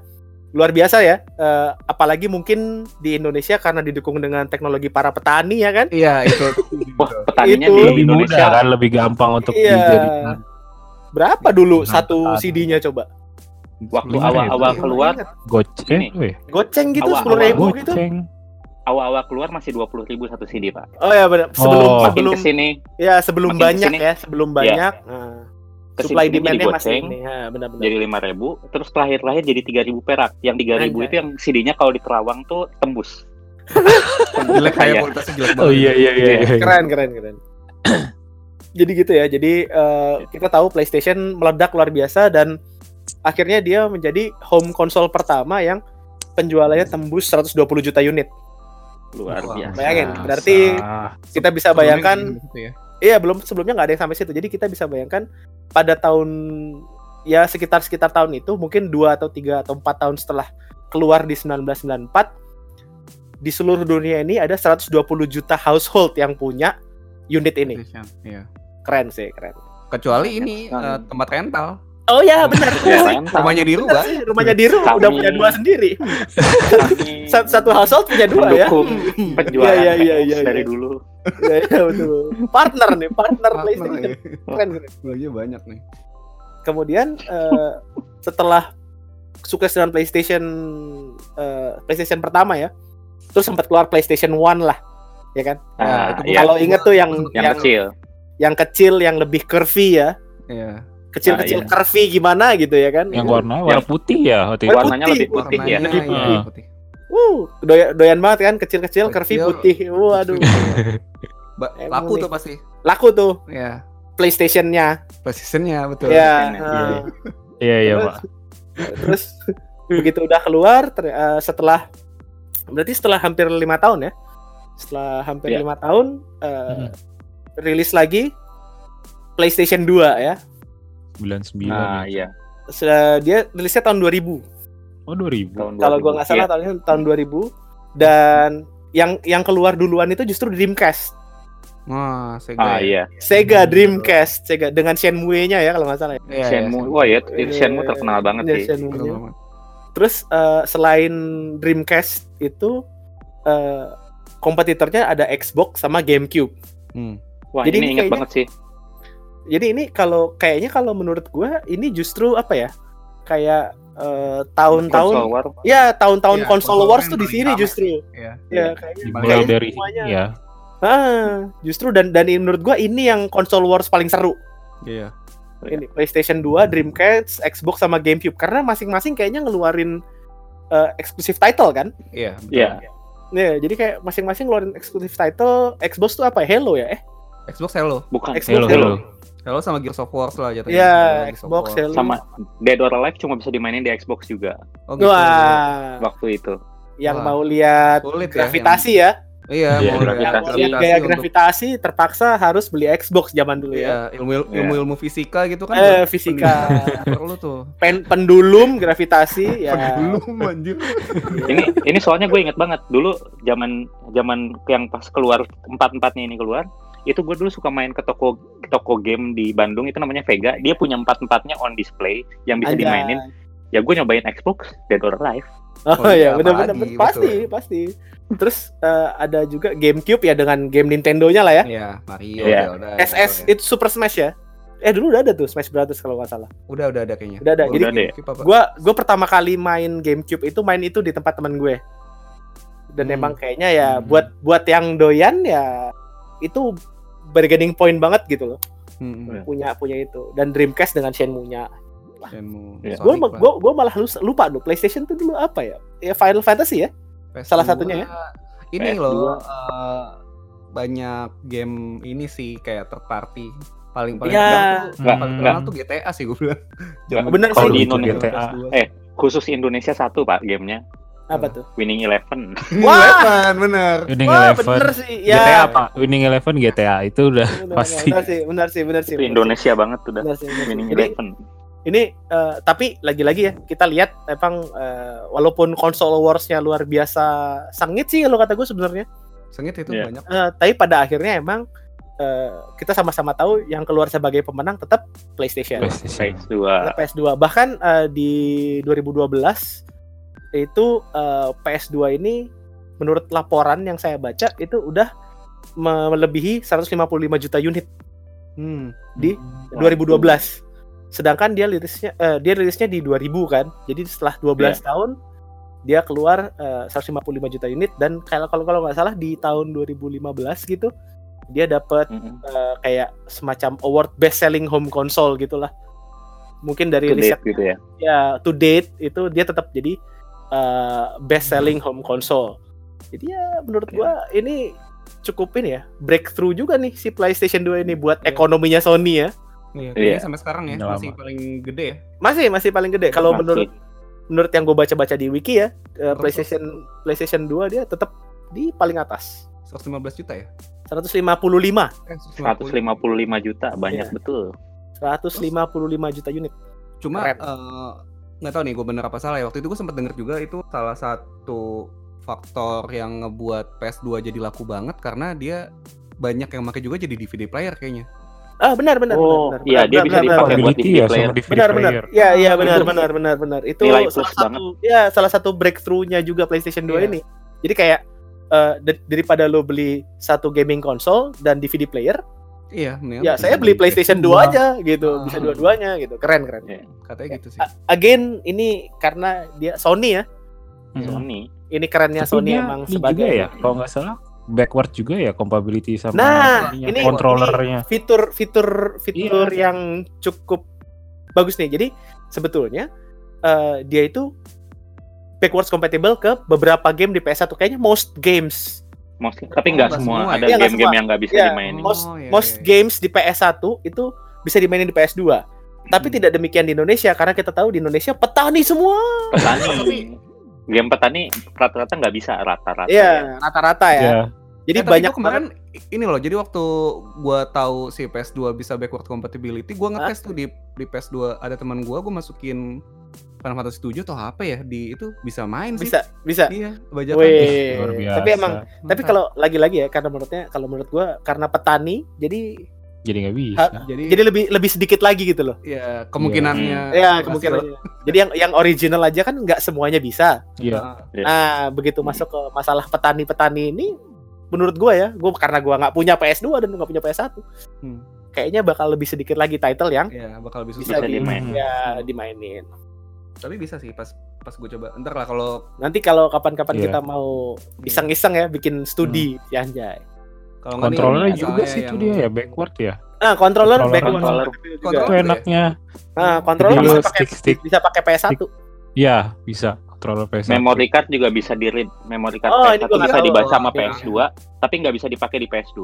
luar biasa ya. Eh, apalagi mungkin di Indonesia karena didukung dengan teknologi para petani ya kan. Iya, itu. Wah, petaninya Itu di lebih mudah Indonesia kan, lebih gampang untuk Iya. dijadikan. Berapa dulu Dengan satu. CD-nya coba? Waktu Lima awal-awal ribu. keluar. Goceng, Ini. weh. Goceng gitu Awal- sepuluh ribu gitu. Goceng. awal-awal keluar masih 20.000 ribu satu CD pak. Oh ya benar. Sebelum Oh. Sebelum ke sini ya sebelum makin banyak ke sini. ya, sebelum banyak. Nah, Ke sini supply demandnya jadi masih ini. Ya, benar-benar. jadi 5.000 terus terakhir-terakhir jadi 3.000 perak. Yang 3.000 Anjay. itu yang CD-nya kalau di Kerawang tuh tembus. jelek kayak Iya. kualitasnya jelek banget. Oh iya iya iya. iya. Keren keren keren. jadi gitu ya. Jadi eh, kita tahu PlayStation meledak luar biasa dan akhirnya dia menjadi home console pertama yang penjualannya tembus 120 juta unit. Luar biasa. Bayangin, berarti kita bisa bayangkan Sebelumnya gitu ya. Iya belum sebelumnya nggak ada yang sampai situ. Jadi kita bisa bayangkan pada tahun ya sekitar sekitar tahun itu mungkin dua atau tiga atau empat tahun setelah keluar di 1994 di seluruh dunia ini ada 120 juta household yang punya unit ini. Iya. Keren sih keren. Kecuali ini eh, tempat rental. Oh ya benar. Ya. Rumahnya di rumah. rumahnya di rumah udah punya dua sendiri. Kami Satu, satu household punya dua ya. mendukung penjualan iya, PS iya, dari dulu. Iya iya, betul. Partner nih, partner Partner, PlayStation. iya. Keren banyak nih. kemudian eh, setelah sukses dengan PlayStation eh, PlayStation pertama ya terus sempat keluar PlayStation One lah ya kan Ah, itu iya. kalau inget tuh yang Yang yang, kecil. yang kecil yang lebih curvy ya Iya. Kecil-kecil Ah, iya. curvy gimana gitu ya kan Yang warna warna putih ya waktu itu. Warna Warnanya putih, lebih putih ya. Warnanya Putih. iya, Ah. putih. uh doyan, doyan banget kan kecil-kecil curvy Kecil. putih waduh laku tuh pasti. laku tuh Iya. PlayStation-nya PlayStation-nya betul. ya Iya, Iya iya Terus- pak. terus begitu udah keluar ter- eh, setelah berarti setelah hampir lima tahun ya setelah hampir Iya. lima tahun eh, rilis lagi PlayStation 2 ya 99 Nah, ya. iya. Sudah dia rilisnya tahun 2000 Oh 2000. Tahun kalau 2000. gua nggak salah Iya. tahunnya tahun 2000 dan yang yang keluar duluan itu justru Dreamcast Wah, Sega. Ah, ya. iya. Sega Dreamcast Sega dengan Shenmue-nya ya kalau nggak salah ya. Iya, iya, Shenmue. Shenmue. Wah, ya, itu Iya, Shenmue terkenal banget Iya, sih. Banget. Terus eh, selain Dreamcast itu eh, kompetitornya ada Xbox sama GameCube. Hmm. Wah, Jadi ini ini inget kayaknya- banget sih. Jadi ini kalau kayaknya kalau menurut gua ini justru apa ya? Kayak eh, tahun-tahun ya tahun-tahun Iya, console console wars tuh di sini justru. Iya. Ya kayaknya Dimulai kayaknya dari semuanya. ya. Ah, justru dan dan ini menurut gua ini yang console wars paling seru. Iya. Iya. Ini PlayStation 2, Dreamcast, Xbox sama GameCube karena masing-masing kayaknya ngeluarin eh, eksklusif title kan? Iya, betul. Iya. Ya, jadi kayak masing-masing ngeluarin eksklusif title. Xbox tuh apa? ya? Halo ya? Eh, Xbox Halo. Bukan. Xbox Halo Halo. Halo. Halo sama Gears of War lah jatuhnya. Iya, Xbox. Halo. Sama Dead or Alive cuma bisa dimainin di Xbox juga Oh, gitu. Wah, waktu itu. yang Wah. mau lihat Sulit ya, gravitasi ya. Iya, Iya, mau Yang lihat mau gravitasi lihat gaya untuk- gravitasi terpaksa harus beli Xbox zaman dulu ya. Iya, ilmu ilmu ilmu fisika gitu kan. Eh, fisika. perlu tuh. Pen pendulum gravitasi ya. Belum anjir. Ini ini soalnya gue inget banget dulu zaman zaman yang pas keluar empat empatnya ini keluar itu gue dulu suka main ke toko ke toko game di Bandung itu namanya Vega dia punya empat empatnya on display yang bisa Anjay. dimainin ya gue nyobain Xbox Dead or Alive Oh, Oh iya, iya, benar-benar pasti, pasti. Terus eh, ada juga GameCube ya dengan game Nintendo-nya lah ya. Iya, Mario, Iya. Zelda, SS gitu ya. itu Super Smash ya. Eh dulu udah ada tuh Smash Brothers kalau nggak salah. Udah udah ada kayaknya. Udah ada. Oh, Jadi udah ya? Apa? Gua gua pertama kali main GameCube itu main itu di tempat teman gue. Dan Hmm. emang kayaknya ya Hmm. buat buat yang doyan ya itu bargaining point banget gitu loh. Hmm, hmm. Punya punya itu. Dan Dreamcast dengan Shenmue-nya. Shenmue. Iya. Gue gua, gua malah lupa, lupa tuh PlayStation tuh dulu apa ya? Ya Final Fantasy ya. PS2, salah satunya ya. Ini PS2. loh eh, banyak game ini sih kayak third party. Paling paling Ya. terkenal tuh, paling terkenal tuh GTA sih gue bilang. Bener kalau sih. di Itu Indonesia GTA. eh khusus Indonesia satu pak gamenya Apa tuh? Winning Eleven Wah! Eleven, bener. Winning Wah, Eleven. bener sih. GTA Ya. apa? Winning Eleven GTA itu udah Bener, pasti. bener sih, benar sih, benar sih. itu benar sih. Indonesia banget tuh dah Benar sih, benar sih. Winning Jadi Eleven ini eh, tapi lagi-lagi ya kita lihat emang eh, walaupun console warsnya luar biasa sengit sih kalau kata gue sebenarnya. Sengit itu Iya. banyak. Eh, tapi pada akhirnya emang eh, kita sama-sama tahu yang keluar sebagai pemenang tetap PlayStation. PlayStation. PS2 Tetap PS2. Bahkan eh, di 2012 itu eh, PS2 ini menurut laporan yang saya baca itu udah melebihi 155 juta unit Hmm. di Wah, 2012. Sedangkan dia rilisnya eh, dia rilisnya di 2000 kan. Jadi setelah 12 Iya. tahun dia keluar eh, 155 juta unit dan kalau kalau kalau nggak salah di tahun 2015 gitu dia dapat Mm-mm. eh, kayak semacam award best selling home console gitulah. Mungkin dari To riset date gitu ya. ya to date itu dia tetap jadi uh, best selling home console. Jadi ya menurut Oke. gua ini cukup ini ya breakthrough juga nih si PlayStation 2 ini buat Iya. ekonominya Sony ya. Iya, Iya. sampai sekarang ya Udah masih lama. paling gede ya. Masih masih paling gede kalau menurut menurut yang gue baca-baca di wiki ya uh? PlayStation PlayStation 2 dia tetap di paling atas 115 juta ya? 155 Eh, 155 juta banyak Iya. betul. 155 juta unit. Cuma Keren. eh, nggak tahu nih gue bener apa salah ya. Waktu itu gue sempat denger juga itu salah satu faktor yang ngebuat PS2 jadi laku banget karena dia banyak yang pakai juga jadi DVD player kayaknya. Ah benar benar Oh, benar. benar, iya, benar, dia benar, bisa benar, dipakai benar. buat DVD ya player. DVD benar benar player. ya iya benar Itu benar benar benar itu nilai plus salah banget. satu ya salah satu breakthrough-nya juga PlayStation 2 Iya. ini jadi kayak da- daripada lo beli satu gaming console dan DVD player Iya, mendingan ya saya beli PlayStation 2 dua. aja gitu Ah. bisa dua-duanya gitu keren keren Katanya gitu sih. A- again ini karena dia Sony ya Hmm. Sony. ini kerennya Tapi Sony dia emang ini sebagai juga ya, kalau nggak salah backward juga ya compatibility sama Nah, ini- controllernya. fitur fitur fitur Iya. yang cukup bagus nih. Jadi sebetulnya eh, dia itu backwards compatible ke beberapa game di PS1 kayaknya most games. Most- tapi Oh, nggak nggak semua, semua ada ya? Iya, game-game yang nggak bisa Iya, dimainin. most Oh, iya, most iya, games di PS1 itu bisa dimainin di PS2. Tapi Hmm. tidak demikian di Indonesia karena kita tahu di Indonesia petani semua. Petani. game petani rata-rata nggak bisa rata-rata. Iya, rata-rata ya. Ya, Jadi Eh, tapi banyak kemarin ini loh. Jadi waktu gua tahu si PS2 bisa backward compatibility, gua ngetes tuh di di PS2 ada teman gua, gua masukin Final Fantasy 7 atau apa ya di itu bisa main sih. bisa bisa. Iya, bajakan. Wih, luar biasa. tapi emang tapi kalau lagi-lagi ya karena menurutnya kalau menurut gua karena petani jadi jadi nggak bisa. jadi jadi lebih lebih sedikit lagi gitu loh. ya kemungkinannya Ya berhasil. kemungkinannya. Jadi yang yang original aja kan nggak semuanya bisa. Iya. Ah, Iya. Nah begitu masuk ke masalah petani-petani ini, menurut gua ya, gua karena gua nggak punya PS2 dan nggak punya PS1, Hmm. kayaknya bakal lebih sedikit lagi title yang ya bakal lebih bisa, susah. di, dimainin. ya dimainin. Tapi bisa sih pas pas gue coba. Ntar lah kalau Nanti kalau kapan-kapan Iya. kita mau iseng-iseng ya bikin studi ya anjay. kalau nih, misalnya juga sih itu yang- dia ya backward ya. Nah, controller Controller, backward controller. Controller. Itu ya? enaknya. Nah, controller bisa pakai stick stick. bisa pakai PS1. Iya, bisa controller PS1. Memory card juga bisa di read. Memory card Oh, ini PS1 gua nggak bisa dibaca sama Iya. PS2, tapi nggak bisa dipakai di PS2.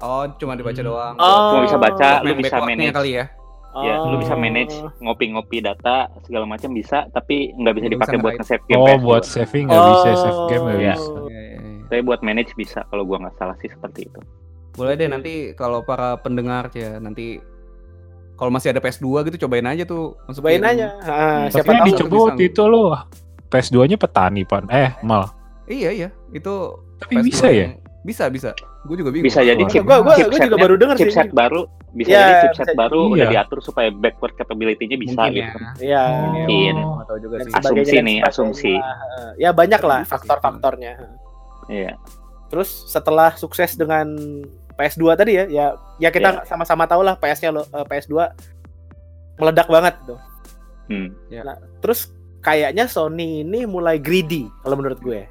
Oh, cuma dibaca Hmm. doang. Oh. Cuma bisa baca, lu main bisa manage. kali ya. Ya, lu bisa Oh. manage ngopi-ngopi data segala macam bisa, tapi nggak bisa dipakai buat nge-save game Oh, PS2. buat saving nggak bisa, save game nggak Iya. bisa. Iya, iya. Tapi buat manage bisa kalau gua nggak salah sih seperti itu. Boleh deh nanti kalau para pendengar ya nanti kalau masih ada PS2 gitu cobain aja tuh. masukin. Cobain aja. Ah, Tapi siapa yang tahu dicoba waktu itu lo PS2-nya petani pan. Eh, mal. Iya iya, itu Tapi PS2 bisa ya? Bisa bisa. Gue juga bingung. Bisa jadi chip, Gua- gua- gua chipsetnya- juga baru denger sih. chipset baru, bisa Iya, jadi chipset bisa- baru iya. udah diatur supaya backward capability-nya bisa Mungkin gitu. ya. Iya. Mungkin. Oh. Nggak tahu juga sih. Asumsi nih, asumsi. Eh, Ya banyak lah sih. faktor-faktornya. Iya. Terus setelah sukses dengan PS2 tadi ya, ya ya kita sama-sama tahu lah PS-nya lo eh, PS2 meledak banget tuh. Hmm. Terus kayaknya Sony ini mulai greedy kalau menurut gue.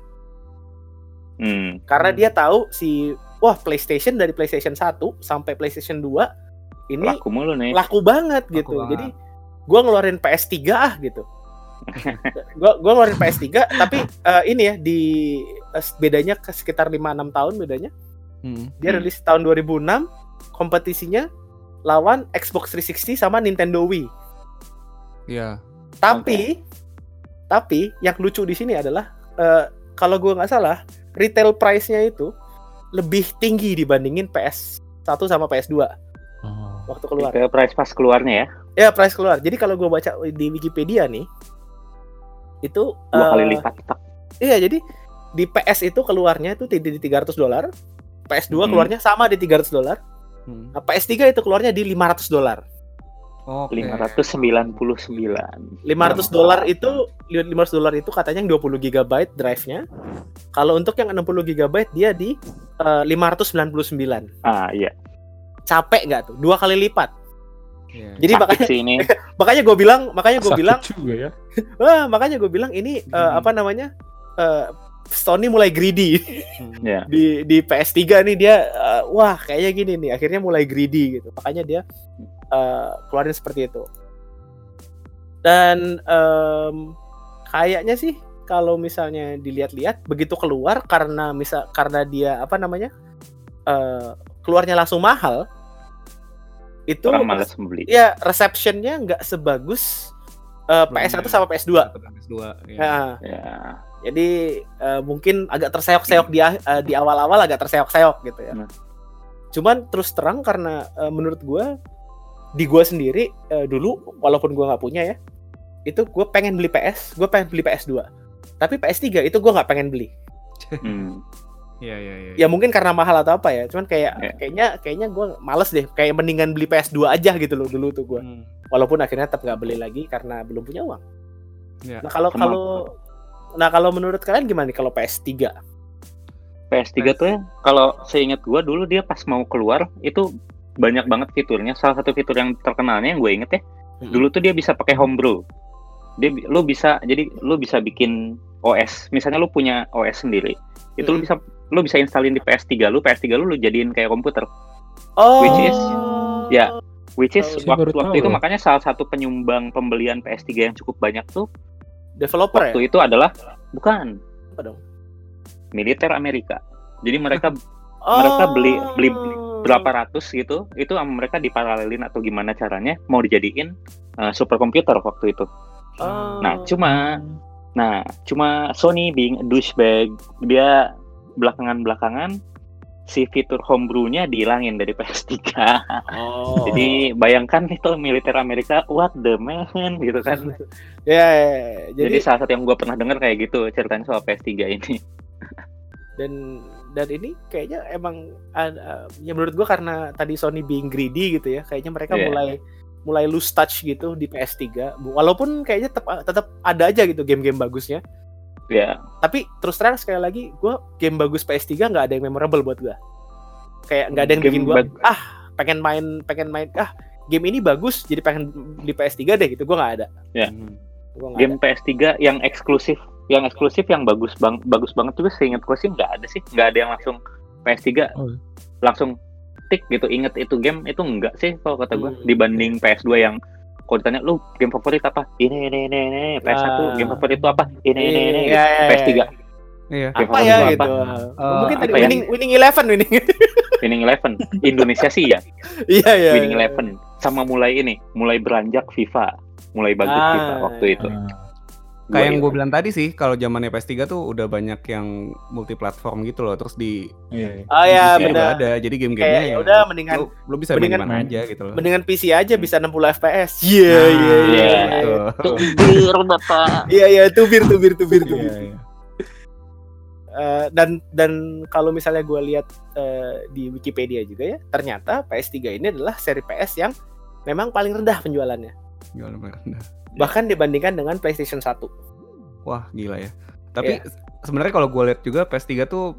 Hmm. Karena Hmm. dia tahu si wah PlayStation dari PlayStation 1 sampai PlayStation 2 ini Laku mulu nih. laku banget Laku gitu. banget. Jadi gua ngeluarin PS3 ah gitu. gua gua ngeluarin PS3 tapi eh, ini ya di eh, bedanya ke sekitar 5 6 tahun bedanya. Hmm. Dia Hmm. rilis tahun 2006 kompetisinya lawan Xbox 360 sama Nintendo Wii. Iya. Tapi tapi yang lucu di sini adalah eh, kalau gua nggak salah retail price-nya itu lebih tinggi dibandingin PS1 sama PS2 Oh. waktu keluar. Ke price pas keluarnya ya, Ya price keluar. Jadi kalau gue baca di Wikipedia nih, itu dua eh, kali lipat. Tak. Iya jadi di PS itu keluarnya itu di di 300 dolar, PS2 Hmm. keluarnya sama di 300 dolar, Hmm. nah, PS3 itu keluarnya di 500 dolar. Oke. 599. 500 dolar itu 500 dolar itu katanya yang 20 GB drive-nya. Kalau untuk yang 60 GB dia di eh, 599. Ah iya. Capek nggak tuh? Dua kali lipat. Iya. Jadi Sakit makanya sih ini. makanya gue bilang makanya gue bilang juga ya. wah, makanya gue bilang ini eh, Hmm. apa namanya eh, Sony mulai greedy. Ya. di di PS3 nih dia eh, wah kayaknya gini nih akhirnya mulai greedy gitu makanya dia eh, keluarin seperti itu dan em, kayaknya sih kalau misalnya dilihat-lihat begitu keluar karena misal karena dia apa namanya eh, keluarnya langsung mahal itu Orang malas membeli. ya receptionnya nggak sebagus eh, PS1 sama PS2 PS2. Iya. Nah, Ya. Jadi eh, mungkin agak terseok-seok di eh, di awal-awal agak terseok-seok gitu ya. Hmm. Cuman terus terang karena eh, menurut gua di gua sendiri eh, dulu walaupun gua nggak punya ya, itu gue pengen beli PS, gue pengen beli PS2. Tapi PS3 itu gua nggak pengen beli. Hmm. Iya, iya, iya. Ya mungkin karena mahal atau apa ya. Cuman kayak Ya. kayaknya kayaknya gua males deh. Kayak mendingan beli PS2 aja gitu loh dulu tuh gua. Hmm. Walaupun akhirnya tetap nggak beli lagi karena belum punya uang. Ya. Nah kalau kalau Nah kalau menurut kalian gimana nih kalau PS3? PS3 tuh ya, kalau seingat gua dulu dia pas mau keluar itu banyak banget fiturnya. Salah satu fitur yang terkenalnya yang gue inget ya, Mm-mm. dulu tuh dia bisa pakai homebrew. Dia lu bisa jadi lu bisa bikin OS. Misalnya lu punya OS sendiri. Itu lu Mm. bisa lu bisa installin di PS3 lu, PS3 lu lu jadiin kayak komputer. Oh. Which is- ya, Which is Oh, waktu, waktu itu loh. makanya salah satu penyumbang pembelian PS3 yang cukup banyak tuh developer waktu ya? itu adalah bukan Apa dong? militer Amerika. Jadi mereka Oh. mereka beli- beli- berapa ratus gitu, itu sama mereka diparalelin atau gimana caranya mau dijadiin uh, superkomputer waktu itu. Oh. Nah, cuma nah, cuma Sony being a douchebag, dia belakangan-belakangan si fitur homebrew-nya dihilangin dari PS3. Oh. Jadi bayangkan itu militer Amerika, what the man gitu kan. ya, ya, ya. Jadi, jadi, salah satu yang gue pernah dengar kayak gitu ceritanya soal PS3 ini. dan dan ini kayaknya emang ada- ya menurut gua karena tadi Sony being greedy gitu ya, kayaknya mereka Iya. mulai mulai lose touch gitu di PS3. Walaupun kayaknya tetap tetap ada aja gitu game-game bagusnya. Ya, Tapi terus terang sekali lagi gua game bagus PS3 nggak ada yang memorable buat gua. Kayak nggak ada yang Game bikin gua bag- ah pengen main pengen main ah game ini bagus jadi pengen beli PS3 deh gitu gua nggak ada. Ya. Hmm. Gua game PS3 yang eksklusif, yang eksklusif yang bagus bang, bagus banget juga seingat gue sih nggak ada sih, nggak ada yang langsung PS3 Oh. langsung tik gitu inget itu game itu enggak sih kalau kata gue Hmm. dibanding PS2 yang kalau ditanya lu game favorit apa ini ini ini ini PS1 Ah. game favorit itu apa ini ini ini Iya, iya, iya, PS3 iya. Iya. Game apa ya lu gitu. apa? Mungkin tadi apa ya? winning winning eleven winning. Winning Eleven Indonesia sih ya Iya iya. Winning iya. Eleven sama mulai ini mulai beranjak FIFA mulai bagus Ah, FIFA waktu itu Ah, Kayak yang Gua- gue bilang tadi sih, kalau zamannya PS3 tuh udah banyak yang multi platform gitu loh. Terus di iya, iya. Oh ya PC juga benar. ada. Jadi game-gamenya Kayak ya udah mendingan lu, lu bisa mendingan- main aja gitu loh. mendingan PC aja bisa 60 FPS. Iya Nah, iya iya. iya. iya. Tubir bapak Iya iya tubir tubir tubir tubir. Iya, iya. Eh, dan dan kalau misalnya gue lihat eh, di Wikipedia juga ya, ternyata PS3 ini adalah seri PS yang memang paling rendah penjualannya. Jual rendah. Bahkan dibandingkan dengan PlayStation 1. Wah, gila ya. Tapi sebenarnya kalau gue lihat juga PS3 tuh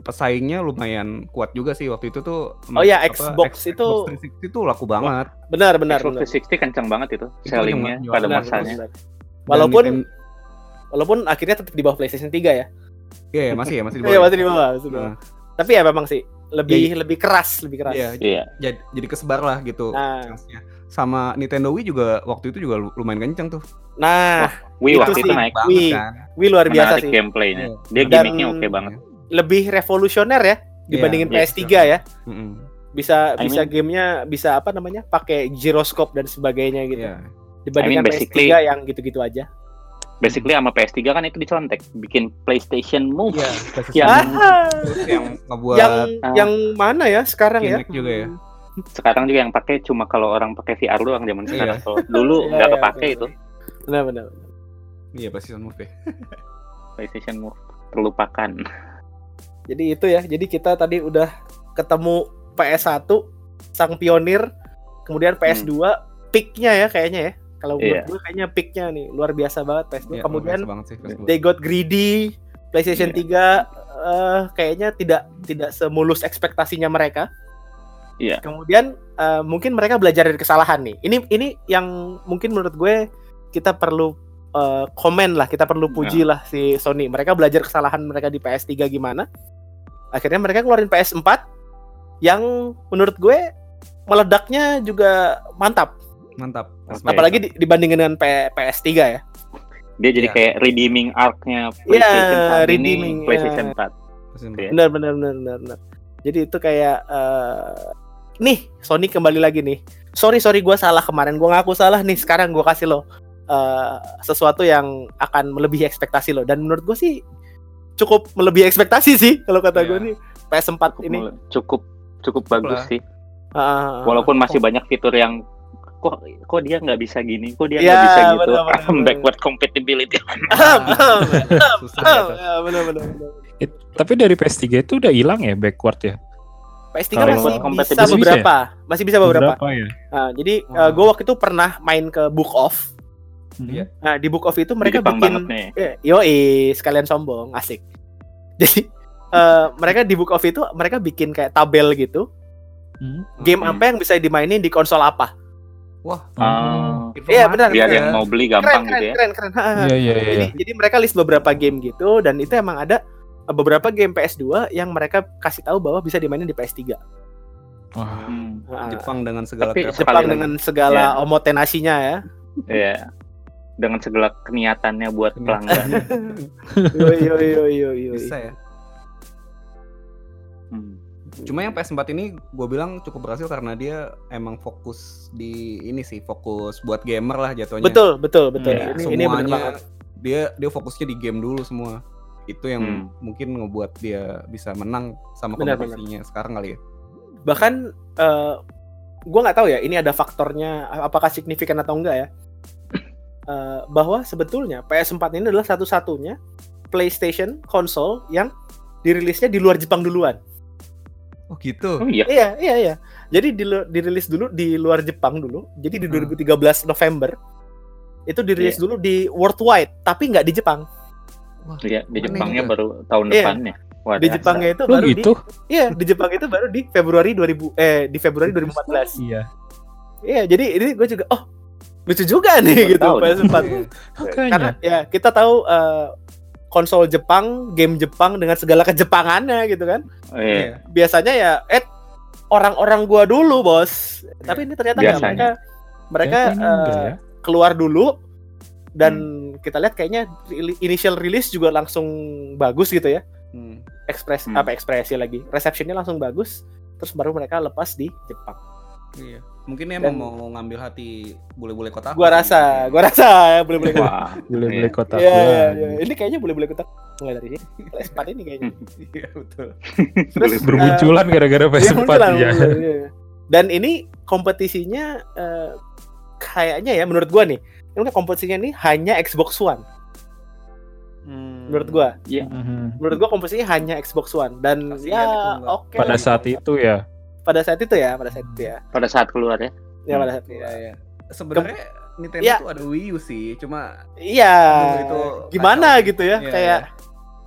pesaingnya lumayan kuat juga sih waktu itu tuh. Oh ya, Xbox X- itu- Xbox 360 itu laku banget. Benar benar Xbox benar. 360 kencang banget itu Itu sellingnya pada Benar, masanya benar. Dan Walaupun Nintendo- walaupun akhirnya tetap di bawah PlayStation 3 ya. Iya, iya, masih ya, masih di Iya bawah. masih di bawah. masih di bawah. Nah, Tapi ya memang sih lebih lebih keras, lebih keras. iya, iya jadi, jadi kesebar lah gitu. Nah. chance-nya. Sama Nintendo Wii juga waktu itu juga lu- lumayan kenceng tuh. Nah, Wii Itu waktu sih, itu naik banget Wii. kan. Wii luar biasa menarik sih. gameplaynya Iya. dia Dan- gimmicknya oke banget Lebih revolusioner ya dibandingin Iya, PS3 iya. ya. Mm-mm. Bisa I bisa mean- gamenya bisa apa namanya? pakai gyroscope dan sebagainya gitu. Iya. Dibandingkan I mean, basically- PS3 yang gitu-gitu aja. Basically sama PS3 kan itu dicontek bikin PlayStation Move Iya, Yang- Ah, yang ngebuat yang ah. yang mana ya sekarang ya? Juga ya. sekarang juga yang pakai cuma kalau orang pakai VR doang zaman Iya. sekarang kalau dulu Iya, nggak iya, kepake betul. itu Benar benar. Iya, PlayStation Move ya. PlayStation Move terlupakan Jadi itu ya. Jadi kita tadi udah ketemu PS1 sang pionir, kemudian PS2 peaknya ya kayaknya ya. Kalau. Iya. menurut gue kayaknya peaknya nih luar biasa banget PS2. Iya, kemudian banget sih PS2. they got greedy. PlayStation Iya. 3 eh, kayaknya tidak tidak semulus ekspektasinya mereka. Iya. Kemudian eh, mungkin mereka belajar dari kesalahan nih. Ini ini yang mungkin menurut gue kita perlu eh, komen lah, kita perlu puji lah si Sony. Mereka belajar kesalahan mereka di PS3 gimana. Akhirnya mereka keluarin PS4 yang menurut gue meledaknya juga mantap. Mantap. Oke. Apalagi di- dibandingin dengan P- PS3 ya. Dia jadi Iya. kayak redeeming arc-nya Iya, PlayStation saat ini, redeeming, PlayStation iya. 4. Iya. Benar benar benar benar. benar. Jadi itu kayak eh, nih Sony kembali lagi nih. Sorry sorry gue salah kemarin gue ngaku salah nih sekarang gue kasih lo eh, sesuatu yang akan melebihi ekspektasi lo dan menurut gue sih cukup melebihi ekspektasi sih kalau kata gue Iya. nih PS4 Cukup ini. cukup cukup bagus lah. sih. Ah, Walaupun masih banyak fitur yang kok kok dia nggak bisa gini, kok dia nggak bisa gitu. benar, benar, benar. Backward compatibility. Ya, tapi dari PS3 itu udah hilang ya backward ya? PS3 Kalau masih bisa beberapa, masih bisa beberapa. ya? Nah, jadi Oh. gue waktu itu pernah main ke Book Off. Iya. Nah, di Book Off itu mereka Jepang bikin banget nih. Eh, Yoi, sekalian sombong, asik. Jadi eh, mereka di Book of itu mereka bikin kayak tabel gitu, Hmm. game Hmm. apa yang bisa dimainin di konsol apa. Wah, Ah, Iya, benar, biar yang mau beli Keren, gampang keren, gitu ya. keren, keren. Ha. Iya iya iya. Jadi, jadi mereka list beberapa game gitu dan itu emang ada beberapa game PS2 yang mereka kasih tahu bahwa bisa dimainin di PS3. Wah. Hmm, Nah, Jepang dengan segala Tapi Jepang dengan segala omotenasinya ya. Iya. Dengan segala keniatannya buat pelanggan. Yo yo yo yo yo. bisa ya. Hmm. Cuma yang PS4 ini gue bilang cukup berhasil karena dia emang fokus di ini sih, fokus buat gamer lah jatuhnya. Betul, betul, betul. Iya, ini ini benar Semuanya banget. dia dia fokusnya di game dulu semua. Itu yang Hmm. mungkin ngebuat dia bisa menang sama kompetisinya sekarang kali ya. bahkan eh gue nggak tahu ya ini ada faktornya apakah signifikan atau enggak ya Eh, bahwa sebetulnya PS4 ini adalah satu-satunya PlayStation konsol yang dirilisnya di luar Jepang duluan Oh gitu. Oh iya. iya iya iya jadi di, dirilis dulu di luar Jepang dulu jadi di Hmm. 2013 November itu dirilis Iya. dulu di worldwide tapi nggak di Jepang Wah, Iya, di Jepangnya juga. baru tahun Iya. depannya. Wah, di. Jepangnya itu Oh baru gitu? di iya di Jepang itu baru di Februari 2000 eh di Februari 2014 Iya. Iya, jadi ini gue juga oh lucu juga nih Baru gitu tahu nih. PS4. Iya. Makanya. Karena ya kita tahu eh, konsol Jepang, game Jepang dengan segala kejepangannya gitu kan. Iya. Biasanya ya eh orang-orang gua dulu, Bos. Tapi ini ternyata nggak mereka Biasanya. mereka enggak eh, ya. keluar dulu dan kita lihat kayaknya initial release juga langsung bagus gitu ya. Hmm. Ekspres Hmm. apa ekspresi lagi. Receptionnya langsung bagus. Terus baru mereka lepas di Jepang. Iya. Mungkin dia Dan- mau ngambil hati bule-bule kota. Gua rasa, gua rasa ya boleh-boleh Wah. Boleh-boleh iya. kota Iya, iya, iya. Ini kayaknya boleh-boleh kita mulai dari sini. PS4 ini kayaknya. Iya betul. Terus Bermunculan gara-gara eh, PS4 munculan, ya. munculan, iya. Dan ini kompetisinya eh, kayaknya ya menurut gua nih, ini kompetisinya nih hanya Xbox One. Hmm. Menurut gua, Iya. Mhm. menurut gua kompetisinya hanya Xbox One dan itu ya oke. Pada lah. saat itu ya. Pada saat itu ya, pada saat itu ya. Pada saat keluar ya. Ya pada saat itu. Iya, iya. Sebenarnya Nintendo Iya. tuh ada Wii U sih, cuma Iya. Itu Gimana kacau. gitu ya? Iya, kayak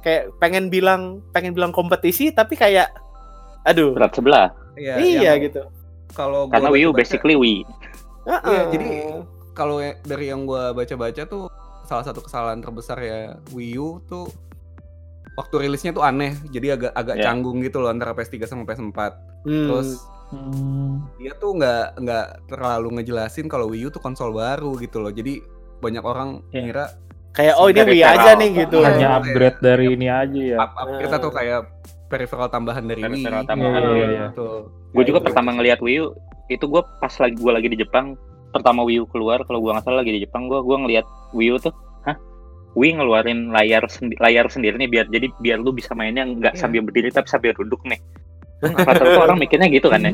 kayak pengen bilang pengen bilang kompetisi tapi kayak aduh. Berat sebelah. ya, iya yang gitu. Kalau gua Karena Wii U baca-baca- basically Wii. Iya, Heeh. jadi kalau ya- dari yang gua baca-baca tuh salah satu kesalahan terbesar ya Wii U tuh waktu rilisnya tuh aneh, jadi agak agak Iya. canggung gitu loh antara PS3 sama PS4. Hmm. Terus Hmm. dia tuh nggak nggak terlalu ngejelasin kalau Wii U tuh konsol baru gitu loh. Jadi banyak orang Iya. ngira kayak oh ini Wii aja nih gitu. Iya. Hanya upgrade dari ini aja ya. up, upgrade atau kayak peripheral tambahan dari Wii. Peripheral tambahan, iya, iya. Betul. Gue juga pertama ngelihat Wii U itu gue pas lagi gue lagi di Jepang pertama Wii U keluar kalau gue nggak salah lagi di Jepang gue gue ngelihat Wii U tuh Wii ngeluarin layar sendi- layar sendiri nih biar jadi biar lu bisa mainnya nggak Iya. sambil berdiri tapi sambil duduk nih rata-rata orang mikirnya gitu kan ya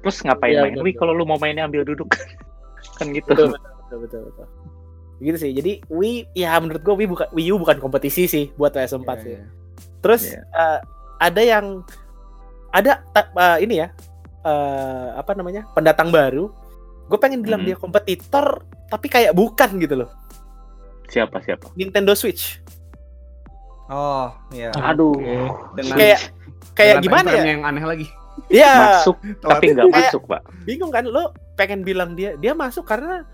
terus ngapain Iya, main betul, Wii kalau lu mau mainnya ambil duduk kan gitu betul, betul, betul, betul, betul. Gitu sih. Jadi Wii ya menurut gua Wii bukan Wii U bukan kompetisi sih buat PS4 Iya, sih. iya. Terus Iya. eh, ada yang ada eh, ini ya eh, apa namanya pendatang baru. Gue pengen bilang Hmm. dia kompetitor tapi kayak bukan gitu loh. Siapa siapa Nintendo Switch. Oh, iya. aduh Oke. Dengan Kayak kayak dengan gimana ya? yang aneh lagi. Iya, masuk tapi nggak masuk pak bingung kan lo pengen bilang dia dia masuk karena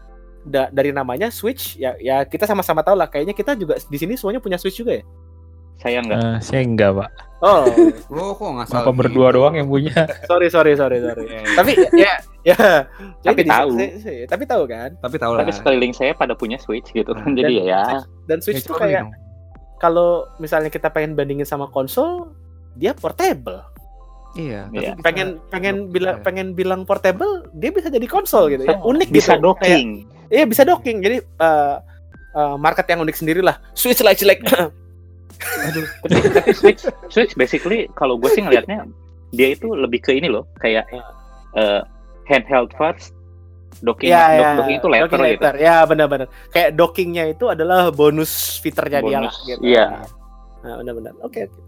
da- dari namanya Switch ya ya kita sama-sama tahu lah kayaknya kita juga di sini semuanya punya Switch juga ya. Saya nggak Eh, saya enggak pak. Oh, Lo kok nggak salah? Bapak berdua doang yang punya. sorry sorry sorry sorry. Iya, iya. tapi ya ya Tapi jadi tahu. saya- saya- tapi tahu kan Tapi tahu lah. tapi sekeliling saya pada punya switch gitu kan jadi Dan- ya dan Ya, Switch tuh coba kayak kalau misalnya kita pengen bandingin sama konsol dia portable. Iya. tapi Iya. bisa- Pengen pengen bilang ya. pengen bilang portable dia bisa jadi konsol gitu ya. Unik bisa gitu. Kayak- docking Iya bisa docking. Jadi eh, eh, market yang unik sendiri lah. Switch like like. tapi, tapi switch switch basically kalau gue sih ngelihatnya dia itu lebih ke ini loh kayak eh, handheld first docking dock- iya. docking itu letter Docking gitu letter. Ya benar-benar. Kayak dockingnya itu adalah bonus fiturnya dia lah. Bonus, Gitu. iya. Nah, benar-benar. Oke. oke.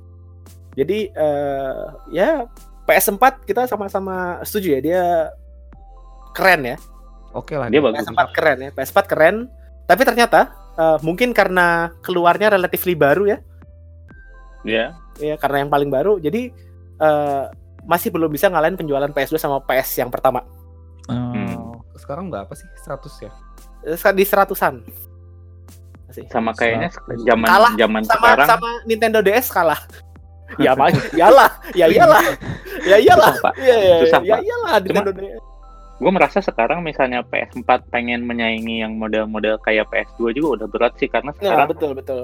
Jadi eh, ya PS4 kita sama-sama setuju ya dia keren ya. Oke lah. dia bagus PS4 keren ya. PS4 keren. Tapi ternyata eh, mungkin karena keluarnya relatively baru ya. ya Ya karena yang paling baru. Jadi eh, masih belum bisa ngalahin penjualan PS2 sama PS yang pertama. Oh. Sekarang berapa sih? 100 ya? Eh, Di seratusan. Masih. sama kayaknya zaman Kalah zaman sama sekarang sama Nintendo DS kalah. ya mak iyalah, ya iyalah. Ya iyalah. Susah, Pak. Iya iya. Susah, Ya iyalah Nintendo DS. Gue merasa sekarang misalnya PS4 pengen menyaingi yang model-model kayak PS2 juga udah berat sih karena Nah, sekarang betul betul.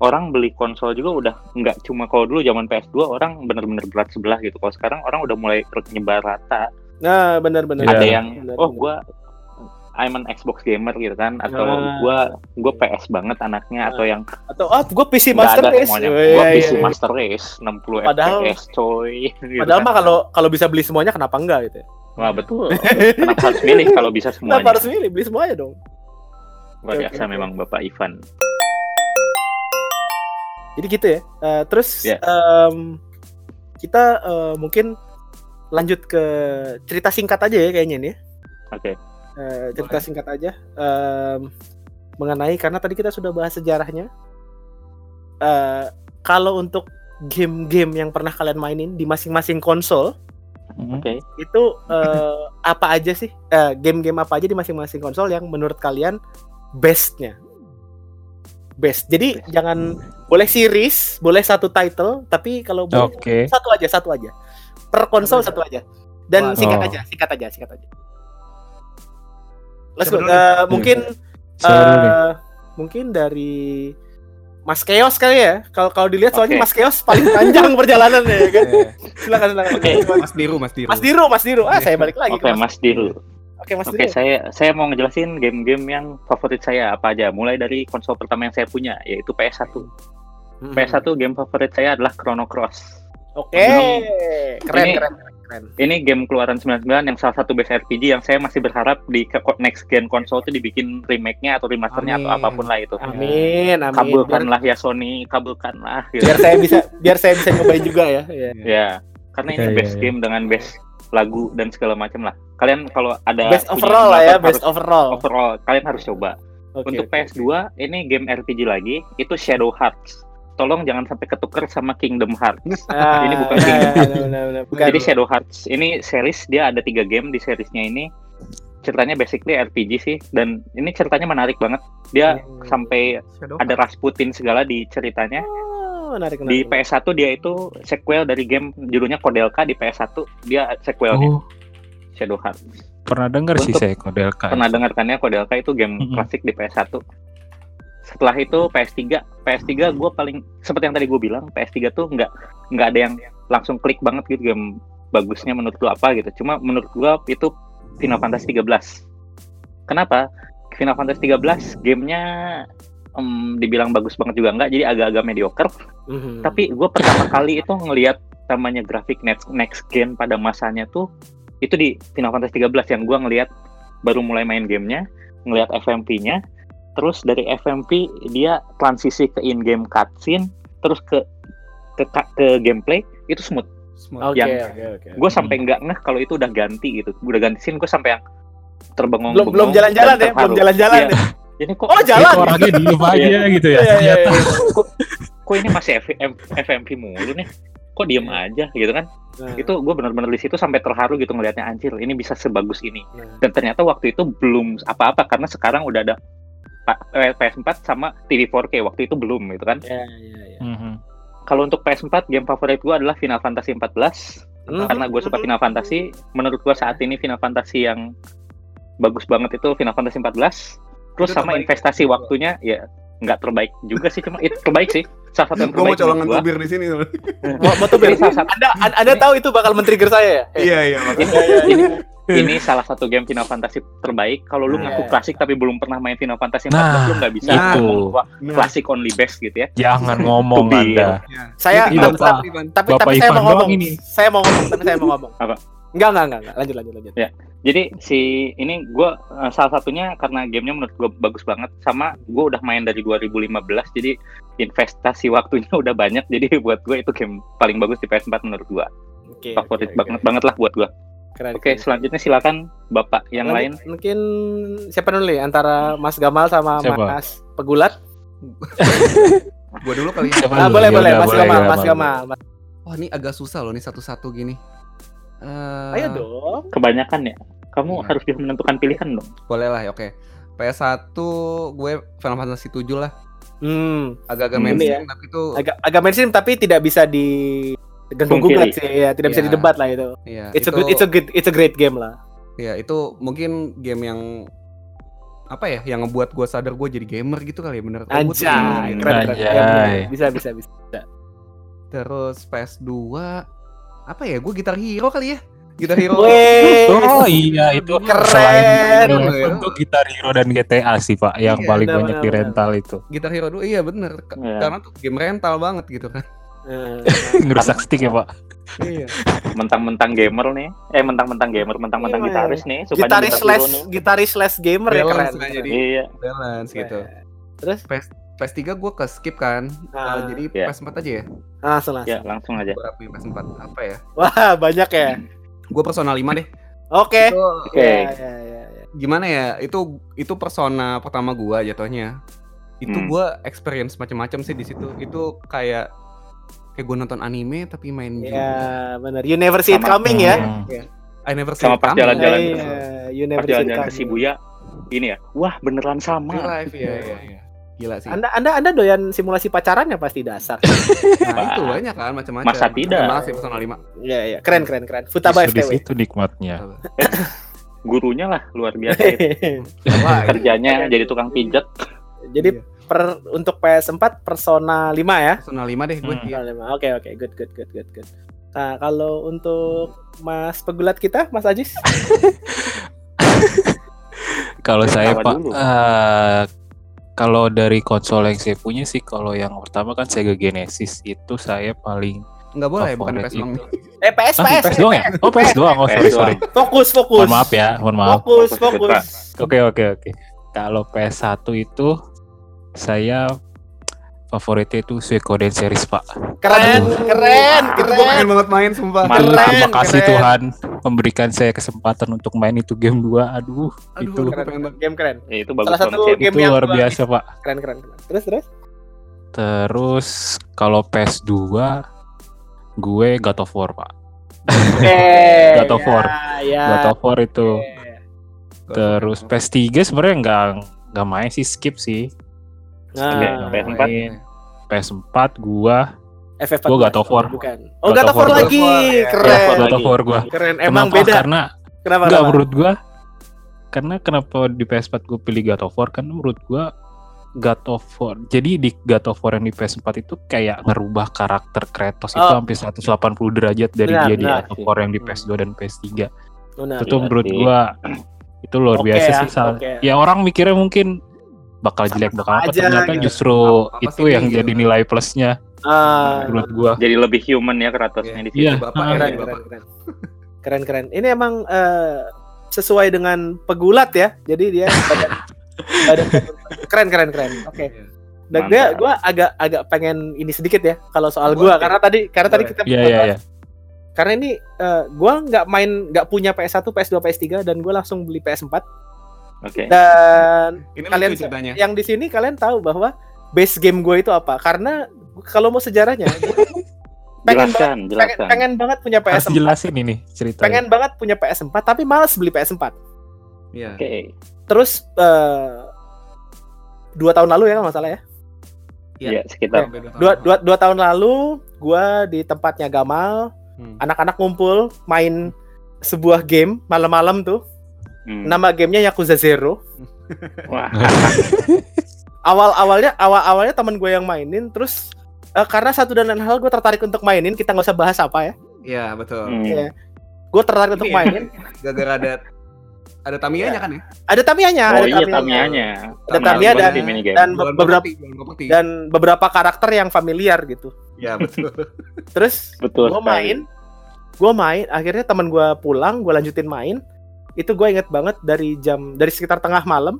orang beli konsol juga udah nggak cuma kalau dulu zaman PS2 orang bener-bener berat sebelah gitu kalau sekarang orang udah mulai nyebar rata Nah, benar benar. Iya. ada yang Benar, oh gua I'm an Xbox gamer gitu kan atau Ah. gua gua PS banget anaknya atau yang atau ah gue PC Master ada Race. gua iya, PC iya. Master Race 60 Padahal- FPS coy gitu Padahal kan. mah kalau kalau bisa beli semuanya kenapa enggak gitu ya? Wah betul kenapa harus milih kalau bisa Kenapa semuanya harus milih beli semuanya dong? luar biasa oke. memang Bapak Ivan Jadi gitu ya. Eh, terus Ya. em, kita eh, mungkin lanjut ke cerita singkat aja ya kayaknya nih. ya. oke Eh, cerita singkat aja em, mengenai karena tadi kita sudah bahas sejarahnya. Eh, kalau untuk game-game yang pernah kalian mainin di masing-masing konsol Hmm. oke itu eh, apa aja sih Eh, game-game apa aja di masing-masing konsol yang menurut kalian bestnya? Best. Jadi jangan boleh series, boleh satu title, tapi kalau boleh Oke. satu aja, satu aja. Per konsol satu aja. Dan Waduh. singkat Oh. aja, singkat aja, singkat aja. Let's go. Eh, mungkin eh, mungkin dari Mas Keos kali ya. Kalau kalau dilihat soalnya Oke. Mas Keos paling panjang perjalanannya ya kan. Eh, Silakan silakan. Oke. Mas Diru, Mas Diru. Mas Diru, Mas Diru. Ah, saya balik lagi oke ke Mas Diru Oke, Mas Oke, Diru. saya saya mau ngejelasin game-game yang favorit saya apa aja. Mulai dari konsol pertama yang saya punya yaitu PS1. Hmm. PS1 game favorit saya adalah Chrono Cross. Oke. Ini- Keren, ini- keren, keren. Ini game keluaran 99 yang salah satu best RPG yang saya masih berharap di next gen konsol itu dibikin remake-nya atau remasternya atau Amin. apa pun lah itu. Amin, amin. Biar, Kabulkanlah ya Sony, kabulkanlah gitu. biar saya bisa biar saya bisa nyobain juga ya. Iya. Ya, karena ini Iya, iya, best iya. game dengan best lagu dan segala macam lah. Kalian kalau ada Best overall lah ya, best overall. overall kalian harus coba. Oke, Untuk oke. PS2 ini game RPG lagi, itu Shadow Hearts. Tolong jangan sampai ketuker sama Kingdom Hearts. Ah, ini bukan ya, Kingdom ya, benar, benar. Bukan. Jadi Shadow Hearts ini series dia ada tiga game di seriesnya ini. Ceritanya basically RPG sih dan ini ceritanya menarik banget. Dia Hmm. sampai Shadow ada Rasputin segala di ceritanya. Oh, menarik, Di menarik. PS1 dia itu sequel dari game judulnya Kodelka di PS1 dia sequelnya Oh, Shadow Hearts. pernah dengar sih saya Kodelka. Pernah dengarkannya Kodelka itu game Mm-mm. klasik di PS1. Setelah itu PS3, PS3 gue paling seperti yang tadi gue bilang, PS3 tuh nggak nggak ada yang langsung klik banget gitu game bagusnya menurut lu apa gitu. Cuma menurut gue itu Final Fantasy 13. Kenapa? Final Fantasy 13 gamenya em, dibilang bagus banget juga enggak, jadi agak-agak mediocre. Mhm. Tapi gue pertama kali itu ngelihat namanya grafik next next gen pada masanya tuh itu di Final Fantasy 13 yang gue ngelihat baru mulai main gamenya, ngelihat FMV-nya, terus dari FMV dia transisi ke in game cutscene, terus ke ke, ke gameplay itu smooth. Smooth. Oke, yang- oke, oke. Gue sampai nggak ngeh kalau itu udah ganti gitu, udah ganti scene gue sampai yang terbengong Belum belum jalan-jalan ya, belum jalan-jalan Iya. ya. Ini kok Oh, jalan. Orangnya diem aja gitu ya. Iya, iya, ternyata. iya. kok ini masih FM, FMV mulu nih kok diem Iya. aja gitu kan Nah, itu gue benar-benar di situ sampai terharu gitu ngelihatnya anjir ini bisa sebagus ini nah. dan ternyata waktu itu belum apa-apa karena sekarang udah ada PS4 sama TV 4K waktu itu belum gitu kan Ya, ya, ya. Mhm. kalau untuk PS4 game favorit gue adalah Final Fantasy 14 Mhm. karena gue suka Final Fantasy menurut gue saat ini Final Fantasy yang bagus banget itu Final Fantasy 14 terus Itu sama terbaik. investasi waktunya ya nggak terbaik juga sih cuma itu terbaik sih salah satu yang Gue mau terbaik colongan tubir di sini. Mau, mau salah satu Anda, Anda, Anda tahu itu bakal men-trigger saya ya? Eh, Iya iya. ini, ini ini salah satu game Final Fantasy terbaik kalau lu Nah. ngaku klasik tapi belum pernah main Final Fantasy 14 Nah, lu nggak bisa itu. ngomong gua Nah, klasik only best gitu ya Jangan ngomong. Anda. iya. Saya Bapak Ivan. tapi Bapak tapi saya Ivan mau ngomong. ini. Saya mau ngomong, tapi saya mau ngomong. Apa? Enggak, enggak, enggak, enggak. Lanjut, lanjut, lanjut. Ya. Jadi si ini gue salah satunya karena gamenya menurut gue bagus banget sama gue udah main dari 2015 jadi investasi waktunya udah banyak jadi buat gue itu game paling bagus di PS4 menurut gue Oke. favorit oke, banget oke. banget lah buat gue. Keren, Oke keren. selanjutnya silakan bapak yang lain. Lanjut, Mungkin siapa dulu nih antara Mas Gamal sama Siapa? Mas Pegulat? Gue dulu kali ya. Ah, dulu? boleh, Ya boleh. Mas boleh, Gamal, ya, Mas. Gamal. Mas- Wah ini agak susah loh nih satu-satu gini. Eh, Ayo dong. Kebanyakan ya. Kamu Iya. harus bisa menentukan pilihan dong. Boleh lah, ya, oke. PS1 gue Final Fantasy 7 lah. Hmm, Agak-agak Hmm. mainstream Ini tapi itu agak agak mainstream tapi tidak bisa di ganggu gugat sih ya, tidak bisa Iya. didebat lah itu. ya It's a itu good it's a good it's a great game lah. ya itu mungkin game yang apa ya yang ngebuat gue sadar gue jadi gamer gitu kali ya bener Anjay, gamer. keren keren. Anjay. Ya, bener. bisa bisa bisa. terus PS2 apa ya gue gitar hero kali ya gitar hero. Oh iya itu Keren. selain Keren. untuk Gitar Hero dan GTA sih Pak yang Iya, paling benar, banyak benar, di rental itu gitar hero dulu iya bener Iya. karena tuh game rental banget gitu kan Eh, ngerusak stick ya Pak. iya Mentang-mentang gamer nih. Eh mentang-mentang gamer, mentang-mentang Iya, gitaris nih. sukanya Gitaris slash nih. gitaris slash gamer ya keren. balance jadi Iya. balance gitu Terus PS PS3 gue ke skip kan Ah, Uh, jadi iya. PS4 aja ya ah langsung Ya langsung aja. berapa ya PS4 apa ya Wah, banyak ya. gue Persona 5 deh Oke. itu Oke. Ya, ya, ya, ya. gimana ya itu itu persona pertama gua jatuhnya itu Hmm. gua experience macam-macam sih di situ itu kayak kayak gua nonton anime tapi main game Ya, benar. You never see it coming ya. Hmm. I never see Sama it pas coming. jalan-jalan Iya, ke- you never Pas see it jalan-jalan ke coming. Shibuya ini ya. Wah, beneran Real sama. life ya, ya, ya. gila sih Anda Anda Anda doyan simulasi pacaran ya pasti dasar. nah, itu banyak kan macam-macam Masa tidak? Banget sih persona 5 Iya, iya. Keren, keren, keren. Futaba Justru di FTW. situ nikmatnya. Gurunya lah luar biasa itu. Wah, Kerjanya jadi tukang pijat. Jadi per untuk PS4 Persona 5 ya. persona 5 deh gue Hmm. Persona 5. Oke, oke. Good, good, good, good, good. Nah, kalau untuk Mas pegulat kita, Mas Ajis. Kalau saya Pak, eh, kalau dari konsol yang saya punya sih, kalau yang pertama kan Sega Genesis itu saya paling nggak boleh bukan PS doang. Eh, PS, ah, PS. PS doang ya? Oh PS doang, oh sorry PS sorry. Fokus, fokus. Mohon maaf ya, mohon maaf. Fokus, Fokus. Oke oke oke. Kalau PS1 itu saya favoritnya itu Suikoden series Pak. Keren, keren, itu gue pengen keren. banget main sumpah. Terima Keren, kasih keren. Tuhan memberikan saya kesempatan untuk main itu game 2. Aduh, aduh itu Keren, Game keren. Ya, itu bagus Salah satu game itu yang luar biasa Pak. Keren, keren, keren. Terus, terus. Terus kalau PS2 gue God of War Pak. Eh, God of War. Ya, God of War itu. ya. Terus PS3 sebenarnya nggak nggak main sih skip sih. Nah, Oke, Nggak PS4. main. PS4 gua FF14. Gua God of War. Bukan. Oh, God of War lagi. War. Keren. God of lagi. War gua. Keren. Emang Kenapa? beda. Karena Kenapa? Enggak menurut gua karena kenapa di PS4 gue pilih God of War kan menurut gua God of War. Jadi di God of War yang di PS4 itu kayak ngerubah karakter Kratos itu Oh. hampir 180 derajat dari Benar, dia di benar. God of War yang di PS2 dan PS3. Benar. itu Iya menurut gua itu luar Oke biasa ya, sih oke. Ya orang mikirnya mungkin bakal jelek bakal apa aja, ternyata gitu. justru Apa-apa itu sih yang gitu. jadi nilai plusnya Ah, menurut gua. Jadi lebih human ya Kratosnya di situ. Iya. bapak Ah. ya keren, jadi keren, bapak keren. Keren, keren. Ini emang eh, sesuai dengan pegulat ya. Jadi dia badan, badan- keren, keren, keren. Oke. Dan gue Mantap. gua agak agak pengen ini sedikit ya kalau soal gua Boleh. karena tadi karena tadi kita Iya iya iya. karena ini eh, gua nggak main nggak punya PS1, PS2, PS3 dan gua langsung beli PS4 Oke. dan ini Kalian ceritanya yang di sini kalian tahu bahwa base game gue itu apa karena kalau mau sejarahnya pengen Jelaskan, pengen, jelaskan. pengen banget punya Harus PS4 jelasin ini ceritanya. pengen banget punya PS4 tapi males beli PS4 Iya. Oke. terus eh, dua tahun lalu ya kalau nggak salah ya Iya. Iya, sekitar. Dua tahun. dua, dua, tahun lalu gua di tempatnya Gamal Hmm. anak-anak ngumpul main sebuah game malam-malam tuh Hmm. nama gamenya Yakuza Zero Wah, awal awalnya awal awalnya teman gue yang mainin terus eh, karena satu dan lain hal gue tertarik untuk mainin kita nggak usah bahas apa ya Iya, betul. hmm. Iya. gue tertarik untuk Ini ya. mainin Gara-gara ada ada Tamiya-nya kan ya? ada Tamiya-nya Oh ada iya, Tamiya-nya. Tamiya-nya. Ada gua dan- dan beberapa dan beberapa karakter yang familiar gitu Iya, betul. terus Betul. gue main gue main akhirnya teman gue pulang gue lanjutin main itu gue inget banget dari jam dari sekitar tengah malam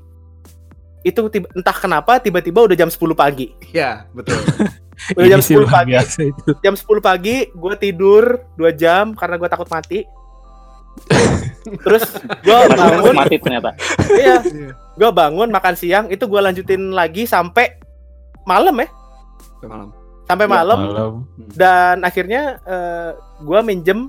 itu tiba- entah kenapa tiba-tiba udah jam 10 pagi Iya, betul. udah jam Ini sih 10 luar pagi biasa itu. jam 10 pagi gue tidur 2 jam karena gue takut mati terus gue bangun mati ternyata. iya Iya. gue bangun makan siang itu gue lanjutin lagi sampai malam ya Sampai malam. sampai Ya, malam Malam. dan akhirnya eh, gue minjem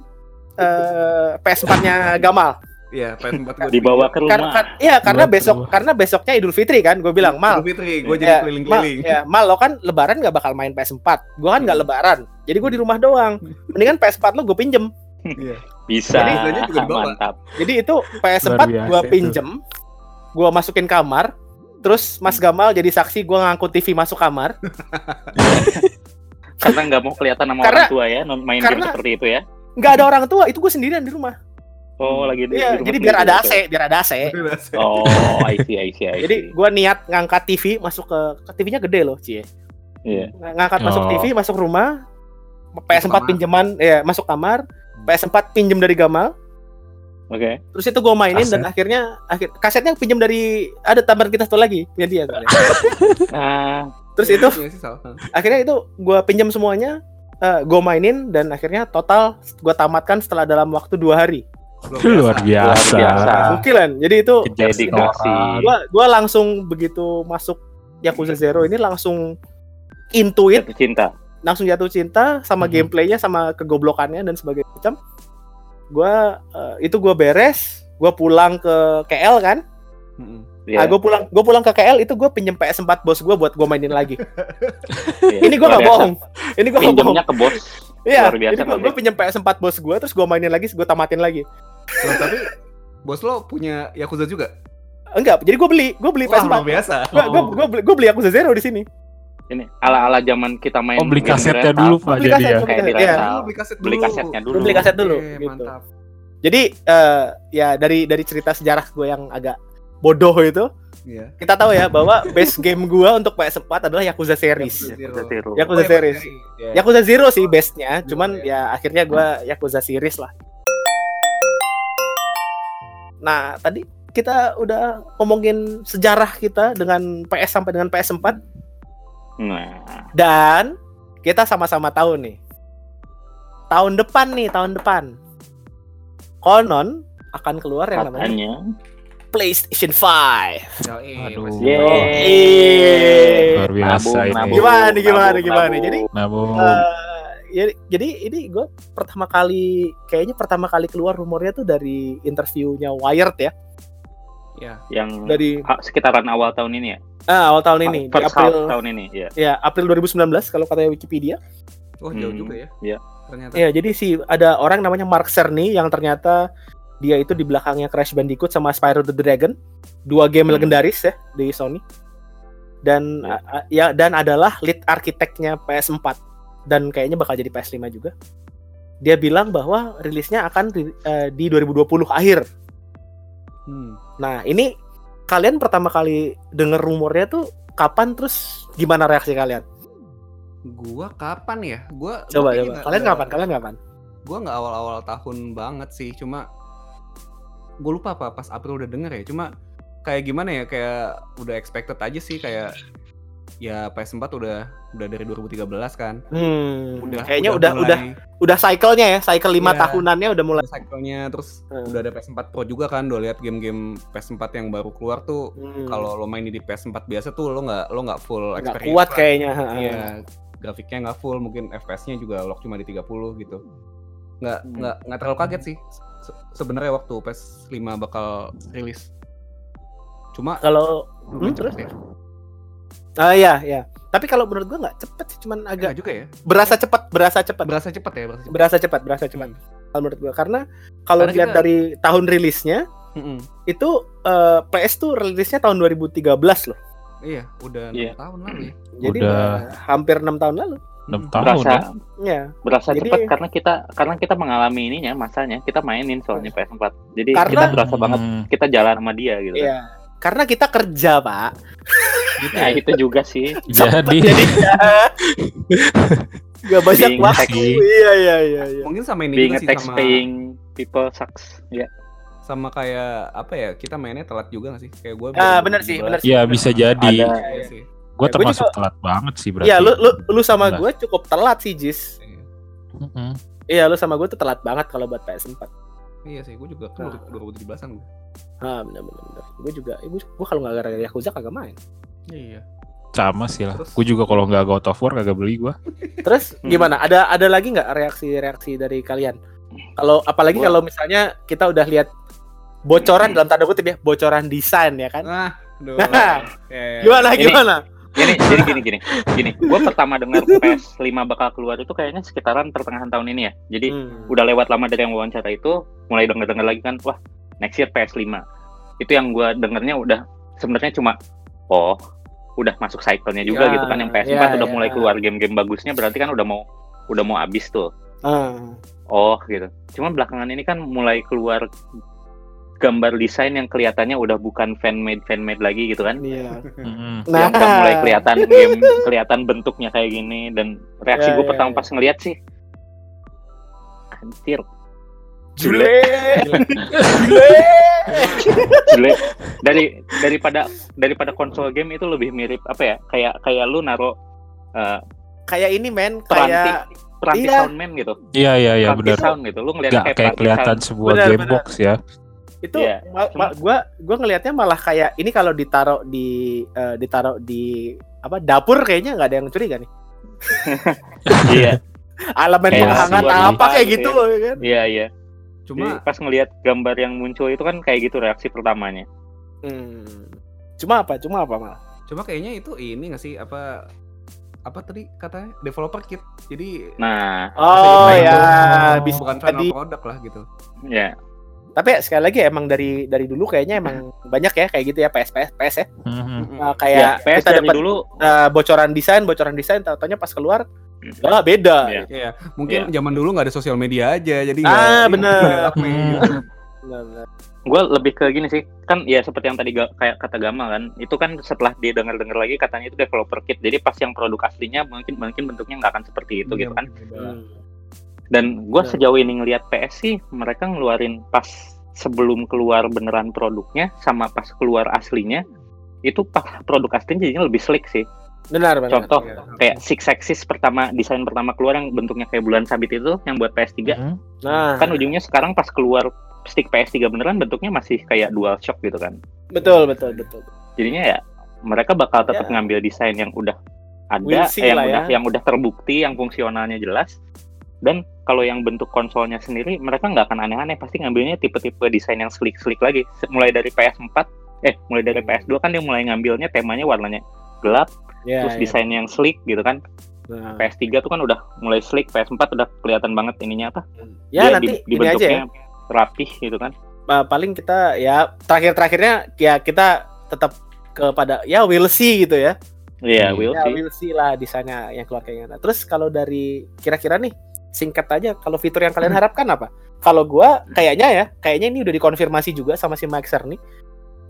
eh, PS4-nya Gamal Iya, PS4 gue Dibawa ke Kar- rumah. kar- iya karena Dua ke besok rumah. karena besoknya Idul Fitri kan gue bilang mal Idul Fitri, gue ya, jadi mal, keliling-keliling. ya, mal lo kan lebaran nggak bakal main PS4 gue kan nggak lebaran jadi gue di rumah doang mendingan PS4 lo gue pinjem Iya. Bisa. Jadi juga dibawa. Mantap. jadi itu PS4 Luar biasa gue pinjem gue masukin kamar terus Mas Gamal jadi saksi gue ngangkut TV masuk kamar Karena nggak mau kelihatan sama Karena- orang tua ya, main game karena- seperti itu ya. nggak ada orang tua itu gue sendirian di rumah Oh, lagi di, Iya, di jadi biar ada. AC biar ada AC Oh, I see, I see, I see. jadi gue niat ngangkat TV masuk ke, ke TV-nya gede loh cie Iya. Ng- ngangkat masuk Oh. TV masuk rumah PS4 kamar. pinjaman ya masuk kamar PS4 pinjem dari Gamal Oke. terus itu gue mainin dan Kaset. akhirnya akhir kasetnya pinjem dari ada tambahan kita satu lagi punya dia. Nah, terus itu akhirnya itu gue pinjam semuanya gue mainin dan akhirnya total gue tamatkan setelah dalam waktu dua hari Luar biasa. Luar biasa. Bukilan jadi itu Dedikasi. orang. gue gua langsung begitu masuk Yakuza Zero ini langsung intuit jatuh cinta. langsung jatuh cinta sama Mhm. gameplaynya sama kegoblokannya dan sebagainya macam gua eh, itu gua beres gua pulang ke KL kan Mm-mm. Iya. ah, gua pulang gua pulang ke KL itu gua pinjem PS4 bos gua buat gua mainin lagi Iya, ini gua nggak biasa. bohong ini gua nggak bohong ke bos. iya gua, berarti. gua pinjem PS4 bos gua terus gua mainin lagi gua tamatin lagi Loh, tapi bos lo punya Yakuza juga? enggak jadi gua beli gua beli Wah, PS4 luar biasa. gua, gua, gua, beli, gua beli Yakuza Zero di sini Ini ala-ala zaman kita main Oh beli kasetnya dulu pak Beli jadi kaset, ya. beli Kayak di Iya. rental. Oh, beli kaset dulu. Beli kasetnya dulu. Beli kaset dulu, Oke, gitu. mantap. jadi eh, ya dari dari cerita sejarah gue yang agak bodoh itu Iya. kita tahu ya bahwa base game gua untuk PS4 adalah Yakuza series Yakuza Zero. Yakuza Oh, iya, series iya. Yakuza Zero sih base-nya, cuman ya. ya akhirnya gua Yakuza series lah. Nah, tadi kita udah ngomongin sejarah kita dengan PS sampai dengan PS4 Nah, dan kita sama-sama tahu nih. Tahun depan nih, tahun depan. Konon akan keluar yang namanya katanya. PlayStation 5. Yoi, Aduh. Yeay. Luar biasa Nabung, ini. nabung, Gimana nih, gimana, nabung, gimana? nabung. Jadi, Nabung. Eh, ya, jadi ini gue pertama kali kayaknya pertama kali keluar rumornya tuh dari interviewnya Wired ya Iya. yang dari sekitaran awal tahun ini ya. ah, awal tahun ini di First April tahun ini ya. ya April 2019 kalau katanya Wikipedia Oh, jauh Hmm, juga ya. iya. Ternyata. ya jadi si ada orang namanya Mark Cerny yang ternyata dia itu di belakangnya Crash Bandicoot sama Spyro the Dragon dua game Hmm. legendaris ya di Sony dan Ya. ya dan adalah lead arsiteknya PS4 dan kayaknya bakal jadi PS5 juga dia bilang bahwa rilisnya akan eh, di 2020 akhir Hmm. Nah, ini kalian pertama kali denger rumornya tuh kapan terus gimana reaksi kalian? Gua kapan ya? Gua Coba gua coba. nggak- Kalian kapan? Kalian kapan? Gua nggak awal-awal tahun banget sih, cuma gue lupa apa pas April udah denger ya. Cuma kayak gimana ya? Kayak udah expected aja sih kayak ya PS4 udah udah dari 2013 kan. Hmm, Udah kayaknya udah udah mulai- udah cycle-nya ya, cycle lima Iya. tahunannya udah mulai. udah cycle-nya terus Hmm. udah ada PS4 Pro juga kan. Udah lihat game-game PS4 yang baru keluar tuh Hmm, kalau lo main di PS4 biasa tuh lo nggak lo nggak full nggak experience. kuat lah. kayaknya. Iya. grafiknya nggak full, mungkin FPS-nya juga lock cuma di 30 gitu. Nggak Hmm. nggak nggak terlalu kaget sih se- sebenarnya waktu PS5 bakal rilis. Cuma Kalau lumayan Hmm, terus? ya. Ah ya ya. Tapi kalau menurut gua nggak cepet sih, cuman Agak juga ya. berasa cepat, berasa cepat. Berasa cepet ya, berasa cepet. berasa cepat, berasa cepat. Kalau menurut gua karena kalau dilihat kita- dari tahun rilisnya Mm-mm. itu eh, PS tuh rilisnya tahun 2013 loh. Iya, udah enam Iya. tahun lalu ya. Jadi Udah. hampir enam tahun lalu. 6 Hmm. tahun berasa ya. Ya. berasa Jadi- cepat karena kita karena kita mengalami ininya masanya kita mainin soalnya PS4 jadi Karena- kita berasa banget Hmm. kita jalan sama dia gitu kan. Iya. Karena kita kerja, Pak. Gitu Nah ya. itu juga sih. Jadi Gak banyak Being waktu. Iya, iya, iya, iya. Mungkin sama ini Being juga a sih tax sama paying people sucks. Ya. sama kayak apa ya? Kita mainnya telat juga gak sih? Kayak gue Ah, bener sih, bener sih. ya bisa jadi. Ada Iya sih. Gue Ya, gua termasuk juga- telat banget sih berarti. Iya, lu lu lu sama gue cukup telat sih, Jis. Iya. Mm-mm. Iya, lu sama gue tuh telat banget kalau buat PS4. Iya sih, gue juga kan Nah. 2017-an gue. Ah, bener bener. Gue juga, gue, gue kalau nggak gara-gara Yakuza kagak main. Iya. Sama sih lah. Gue juga kalau nggak God of War kagak beli gue. Terus Hmm. gimana? Ada ada lagi nggak reaksi-reaksi dari kalian? Kalau apalagi kalau misalnya kita udah lihat bocoran dalam tanda kutip ya, bocoran desain ya kan? Nah, aduh. Nah, Ya, ya. Gimana Ini- gimana? Gini, jadi gini gini. Gini, gua pertama dengar PS5 bakal keluar itu kayaknya sekitaran pertengahan tahun ini ya. Jadi Hmm. udah lewat lama dari yang wawancara itu, mulai denger-denger lagi kan, wah, next year PS5. Itu yang gua dengernya udah sebenarnya cuma oh, udah masuk cycle-nya juga Ya, gitu kan yang PS4 ya, udah ya. mulai keluar game-game bagusnya berarti kan udah mau udah mau habis tuh. Ah. Oh, gitu. Cuma belakangan ini kan mulai keluar gambar desain yang kelihatannya udah bukan fan made fan made lagi gitu kan. Iya. Mm-mm. Nah, yang udah mulai kelihatan game kelihatan bentuknya kayak gini dan reaksi Ya, gue ya, pertama ya. pas ngeliat sih anjir Jule. Jule. jelek dari daripada daripada konsol game itu lebih mirip apa ya kayak kayak lu naro uh, Kayak ini men, peranti kayak peranti Iya. soundman gitu Iya iya iya benar. sound gitu lu ngeliat Gak kayak, kayak kelihatan sound. sebuah Benar, game benar. box ya. Itu Iya, ma- ma- gua gua ngelihatnya malah kayak ini kalau ditaruh di eh, ditaruh di apa dapur kayaknya nggak ada yang curiga nih. iya Elemen penghangat apa kayak gitu gitu ya kan. iya iya Cuma Jadi pas ngelihat gambar yang muncul itu kan kayak gitu reaksi pertamanya Hmm. Cuma apa? Cuma apa malah? cuma kayaknya itu ini gak sih apa apa tadi katanya developer kit. Jadi nah Oh ya, bisa bukan final product lah gitu. ya Tapi ya, sekali lagi emang dari dari dulu kayaknya emang banyak ya kayak gitu ya PS PS PS ya. Mhm. Nah, ya kayak PS kita dapat dulu eh, bocoran desain, bocoran desain, tau-taunya pas keluar, lah beda. Iya. Iya, mungkin zaman dulu nggak ada sosial media aja, jadi Ah, bener. gitu. Benar, benar. gue lebih ke gini sih kan ya seperti yang tadi ga- kayak kata Gama kan itu kan setelah dia denger dengar lagi katanya itu developer kit jadi pas yang produk aslinya mungkin mungkin bentuknya nggak akan seperti itu Iya, gitu kan beda. Hmm. dan gue sejauh ini ngelihat PS sih mereka ngeluarin pas sebelum keluar beneran produknya sama pas keluar aslinya itu pas produk aslinya jadinya lebih slick sih Benar, benar. contoh Iya. kayak Six Axis pertama desain pertama keluar yang bentuknya kayak bulan sabit itu yang buat PS3 Mhm. Nah, kan ujungnya sekarang pas keluar stick PS3 beneran bentuknya masih kayak dual shock gitu kan betul, betul, betul. jadinya ya mereka bakal tetap Ya. ngambil desain yang udah ada eh, yang udah ya. yang udah terbukti yang fungsionalnya jelas dan kalau yang bentuk konsolnya sendiri mereka nggak akan aneh-aneh pasti ngambilnya tipe-tipe desain yang slick-slick lagi mulai dari PS4 eh mulai dari Hmm. PS2 kan dia mulai ngambilnya temanya warnanya gelap Ya, terus ya. desain yang slick gitu kan Nah, PS3 tuh kan udah mulai slick PS4 udah kelihatan banget ininya apa ya dia nanti di, di ini aja ya. rapih gitu kan Uh, paling kita ya terakhir-terakhirnya ya kita tetap kepada ya we'll see gitu ya. iya Hmm. will ya see we'll see lah desainnya yang keluar kayak gimana. Terus kalau dari kira-kira nih singkat aja kalau fitur yang kalian harapkan apa? Kalau gua kayaknya ya, kayaknya ini udah dikonfirmasi juga sama si Maxer nih.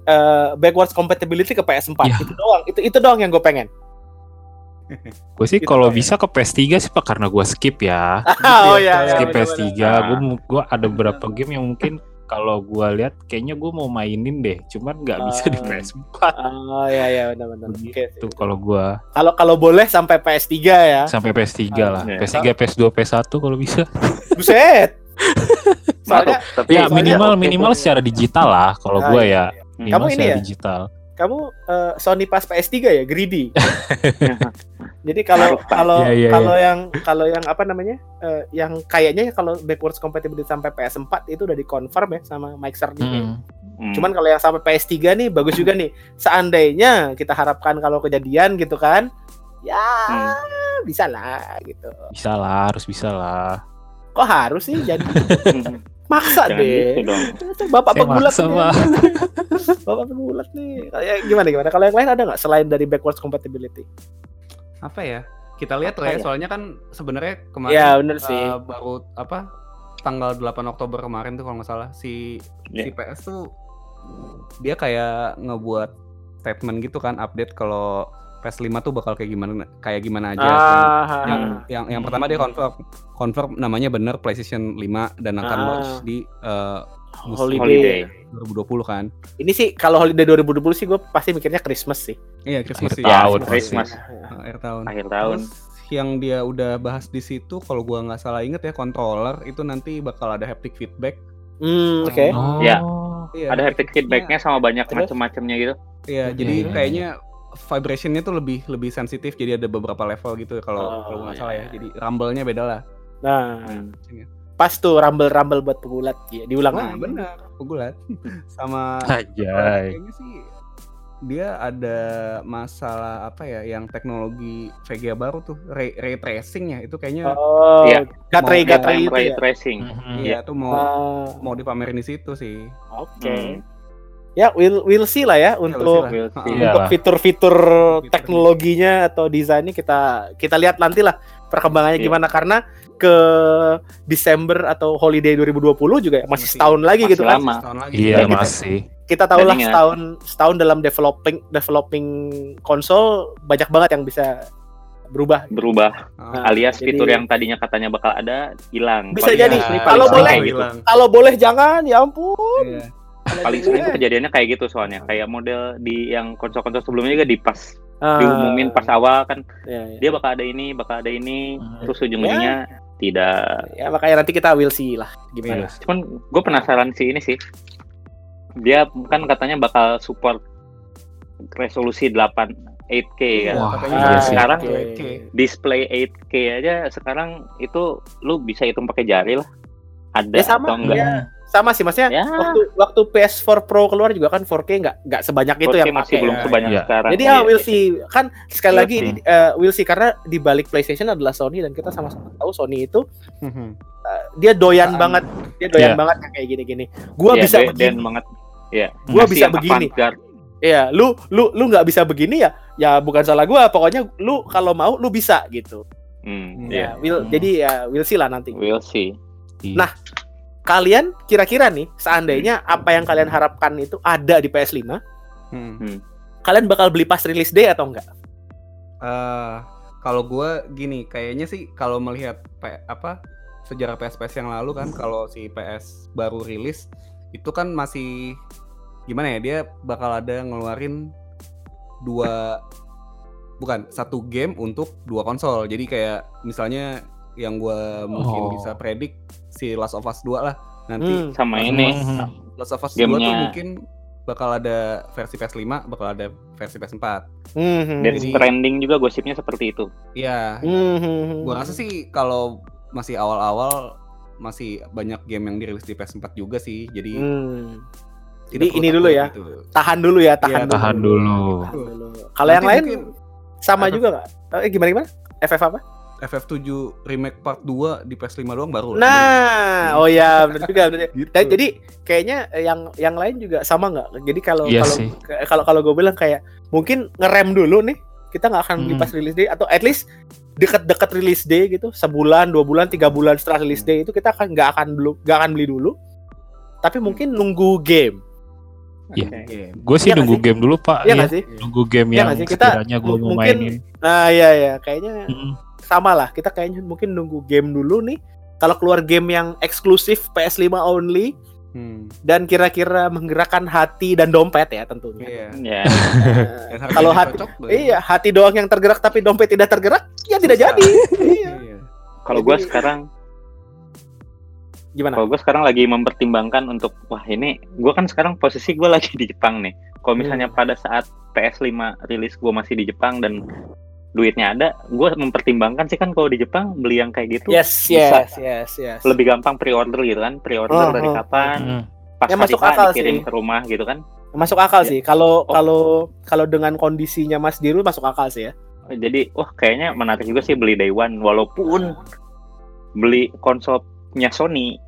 eh backwards compatibility ke PS4 Ya. itu doang itu itu doang yang gue pengen Gue sih Gitu kalau ya. bisa ke PS3 sih Pak karena gue skip ya. oh ya, skip bener, PS3. bener. Gue gue ada beberapa game yang mungkin kalau gue lihat kayaknya gue mau mainin deh, cuman nggak bisa di Ah. PS4 oh ya ya benar-benar oke gitu kalau gue kalau kalau boleh sampai PS3 ya sampai PS3 lah. Iya. PS3, PS2, PS1 kalau bisa. buset soalnya tapi Ya minimal oke, minimal secara digital lah kalau gue iya, ya. Kamu Minimal ini secara ya? digital. kamu eh, Sony pas PS3 ya greedy Jadi kalau Harus, Pak. kalau Iya, kalau yang kalau yang apa namanya? eh, yang kayaknya ya kalau backwards compatibility sampai PS4 itu udah dikonfirm ya sama Mike Cerny. Hmm. Hmm. Cuman kalau yang sampai PS3 nih bagus juga nih. Seandainya kita harapkan kalau kejadian gitu kan, ya Hmm. bisa lah gitu. Bisa lah, harus bisa lah. Kok harus sih jadi Hmm. maksa Jangan deh. gitu dong. Bapak Saya pegulat nih. Pak. Bapak pegulat nih. Kayak gimana gimana? Kalau yang lain ada nggak selain dari backwards compatibility? Apa ya? Kita lihat lah ya, ya? soalnya kan sebenarnya kemarin Iya bener sih. eh, baru apa tanggal 8 Oktober kemarin tuh kalau nggak salah si si Iya. PS tuh dia kayak ngebuat statement gitu kan update kalau PS5 tuh bakal kayak gimana kayak gimana aja. Ah, yang Hmm. yang yang pertama dia confirm confirm namanya bener PlayStation 5 dan akan Ah. launch di musim holiday. Holiday. 2020 kan. Ini sih kalau holiday 2020 sih gue pasti mikirnya Christmas sih. Iya, Christmas Akhir sih. Ya, tahun Christmas. Akhir tahun. Akhir tahun. Terus yang dia udah bahas di situ kalau gua nggak salah inget ya controller itu nanti bakal ada haptic feedback. Hmm, oke. Oh. Ya. Iya, Ada haptic feedbacknya sama banyak macam-macamnya gitu. Iya, Iya, jadi iya, kayaknya vibrationnya tuh lebih lebih sensitif jadi ada beberapa level gitu kalau Oh, kalau nggak iya, salah ya. iya. Jadi rumble-nya beda lah. Nah, Hmm. Pas tuh rumble-rumble buat pegulat. Ya, diulang Nah, lagi. benar, pegulat. Sama Ajay. kayaknya sih dia ada masalah apa ya yang teknologi VGA baru tuh ray, ray tracing ya itu kayaknya Oh, Iya. gatre gatre Yang itu ray ya. tracing. Mhm. iya tuh mau Ah, mau dipamerin di situ sih. Oke. Hmm. Ya, we'll we'll see lah ya untuk see We'll see. Iya. untuk fitur-fitur Fitur. teknologinya atau desainnya kita kita lihat nanti lah perkembangannya Iya. gimana karena ke Desember atau holiday 2020 juga ya, masih Masih- setahun lagi masih gitu kan. lama. Setahun lagi. Iya, kita- masih. Kita tahu lah setahun setahun dalam developing developing konsol banyak banget yang bisa berubah. Berubah. Ah, Alias jadi- fitur yang tadinya katanya bakal ada hilang. Bisa Paling jadi. sering- Kalau boleh. gitu. Kalau boleh jangan, ya ampun. Iya. Paling sering tuh kejadiannya kayak gitu soalnya. Kayak model di yang konsol-konsol sebelumnya juga di pas Ah, diumumin pas awal kan ya, ya. dia bakal ada ini, bakal ada ini, Hmm. terus ujung-ujungnya tidak. Ya, makanya nanti kita will see lah gimana. Iya. Cuman gue penasaran sih ini sih. Dia kan katanya bakal support resolusi 8 8K kan. Wah, katanya iya Ah, sih. Sekarang oke. display 8K aja sekarang itu lu bisa hitung pakai jari lah. Ada Ya, sama. atau enggak? Ya. Sama sih maksudnya Ya. waktu waktu PS4 Pro keluar juga kan 4K nggak nggak sebanyak itu 4K yang masih pakai. belum ya. sebanyak Iya. sekarang. Jadi ya Iya, we'll iya. see. Kan sekali lagi eh, we'll see karena di balik PlayStation adalah Sony dan kita sama-sama tahu Sony itu Mhm. dia doyan Apaan? banget. Dia doyan Iya. banget kayak gini-gini. Gua Iya, bisa dan begini. banget. Iya. Gua Masih bisa begini. avant-garde. Iya, lu lu lu nggak bisa begini ya? Ya bukan salah gua, pokoknya lu kalau mau lu bisa gitu. Hmm, Ya, iya. will Hmm. jadi ya we'll see lah nanti. We'll see. Nah, Kalian kira-kira nih seandainya apa yang kalian harapkan itu ada di PS5, Hmm. kalian bakal beli pas release day atau enggak? Eh, kalau gue gini, kayaknya sih kalau melihat P- apa sejarah PS-PS yang lalu kan, kalau si PS baru rilis itu kan masih gimana ya? Dia bakal ada ngeluarin dua bukan satu game untuk dua konsol. Jadi kayak misalnya yang gue mungkin Oh. bisa predik si Last of Us 2 lah nanti Hmm. Sama ini Mhm. Last of Us 2 tuh mungkin bakal ada versi PS5, bakal ada versi PS4. Hmm. Death Jadi- Stranding juga gosipnya seperti itu. Iya, Hmm. gua rasa sih kalau masih awal-awal masih banyak game yang dirilis di PS4 juga sih. Jadi Hmm. Jadi ini dulu ya. gitu. tahan dulu ya, tahan Iya, dulu. Tahan dulu. Tahan dulu. Kalau yang lain mungkin sama FF juga nggak? Eh gimana gimana? FF apa? FF7 remake part 2 di PS5 doang baru. lah. Nah, oh ya benar juga. benar. Gitu. Dan jadi kayaknya yang yang lain juga sama nggak? Jadi kalau Iya kalau sih. kalau kalau gue bilang kayak mungkin ngerem dulu nih, kita nggak akan beli Hmm. pas release day atau at least deket-deket release day gitu, sebulan, dua bulan, tiga bulan setelah release day itu kita akan nggak akan belum nggak akan beli dulu. Tapi mungkin nunggu game. Iya. Oke. Game. Gue sih nggak nunggu sih? game dulu pak. Iya Iya, nggak sih? Nunggu game Iya yang sih? Kita sekiranya gue mau mungkin- mainin. Nah, iya ya, kayaknya Mhm. Sama lah. Kita kayaknya mungkin nunggu game dulu nih. Kalau keluar game yang eksklusif PS5 only Hmm. dan kira-kira menggerakkan hati dan dompet ya tentunya. Iya. Ya. Nah, Dan harganya kalau hati iya hati doang yang tergerak tapi dompet tidak tergerak ya tidak Susah. jadi. iya. Iya. Kalau gue sekarang, Gimana? kalau gue sekarang lagi mempertimbangkan untuk wah ini, gue kan sekarang posisi gue lagi di Jepang nih. Kalau misalnya Hmm. pada saat PS5 rilis gue masih di Jepang dan duitnya ada, gue mempertimbangkan sih kan kalau di Jepang beli yang kayak gitu Yes, Bisa. yes, yes, yes. lebih gampang pre-order gitu kan, pre-order Oh, dari oh. kapan, Hmm. pas Ya, masuk akal dikirim sih. ke rumah gitu kan. Masuk akal Ya. sih. Kalau Oh. kalau kalau dengan kondisinya Mas Diru masuk akal sih ya. Jadi, wah kayaknya menarik juga sih beli Day One, walaupun beli konsolnya Sony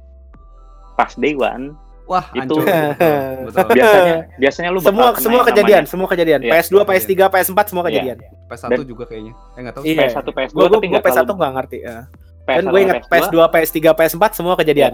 pas Day One Wah, Itu-. Betul, betul. biasanya biasanya lu semua semua kejadian, namanya semua kejadian. Iya. PS2, PS3, PS4 semua Iya. kejadian. PS1 Dan- juga kayaknya. Eh enggak tahu. Iya. PS1, PS2 Gua gua, tapi gua nggak PS1 terlalu nggak ngerti ya. PS1 Dan gue ingat PS2, PS3, PS4 semua kejadian.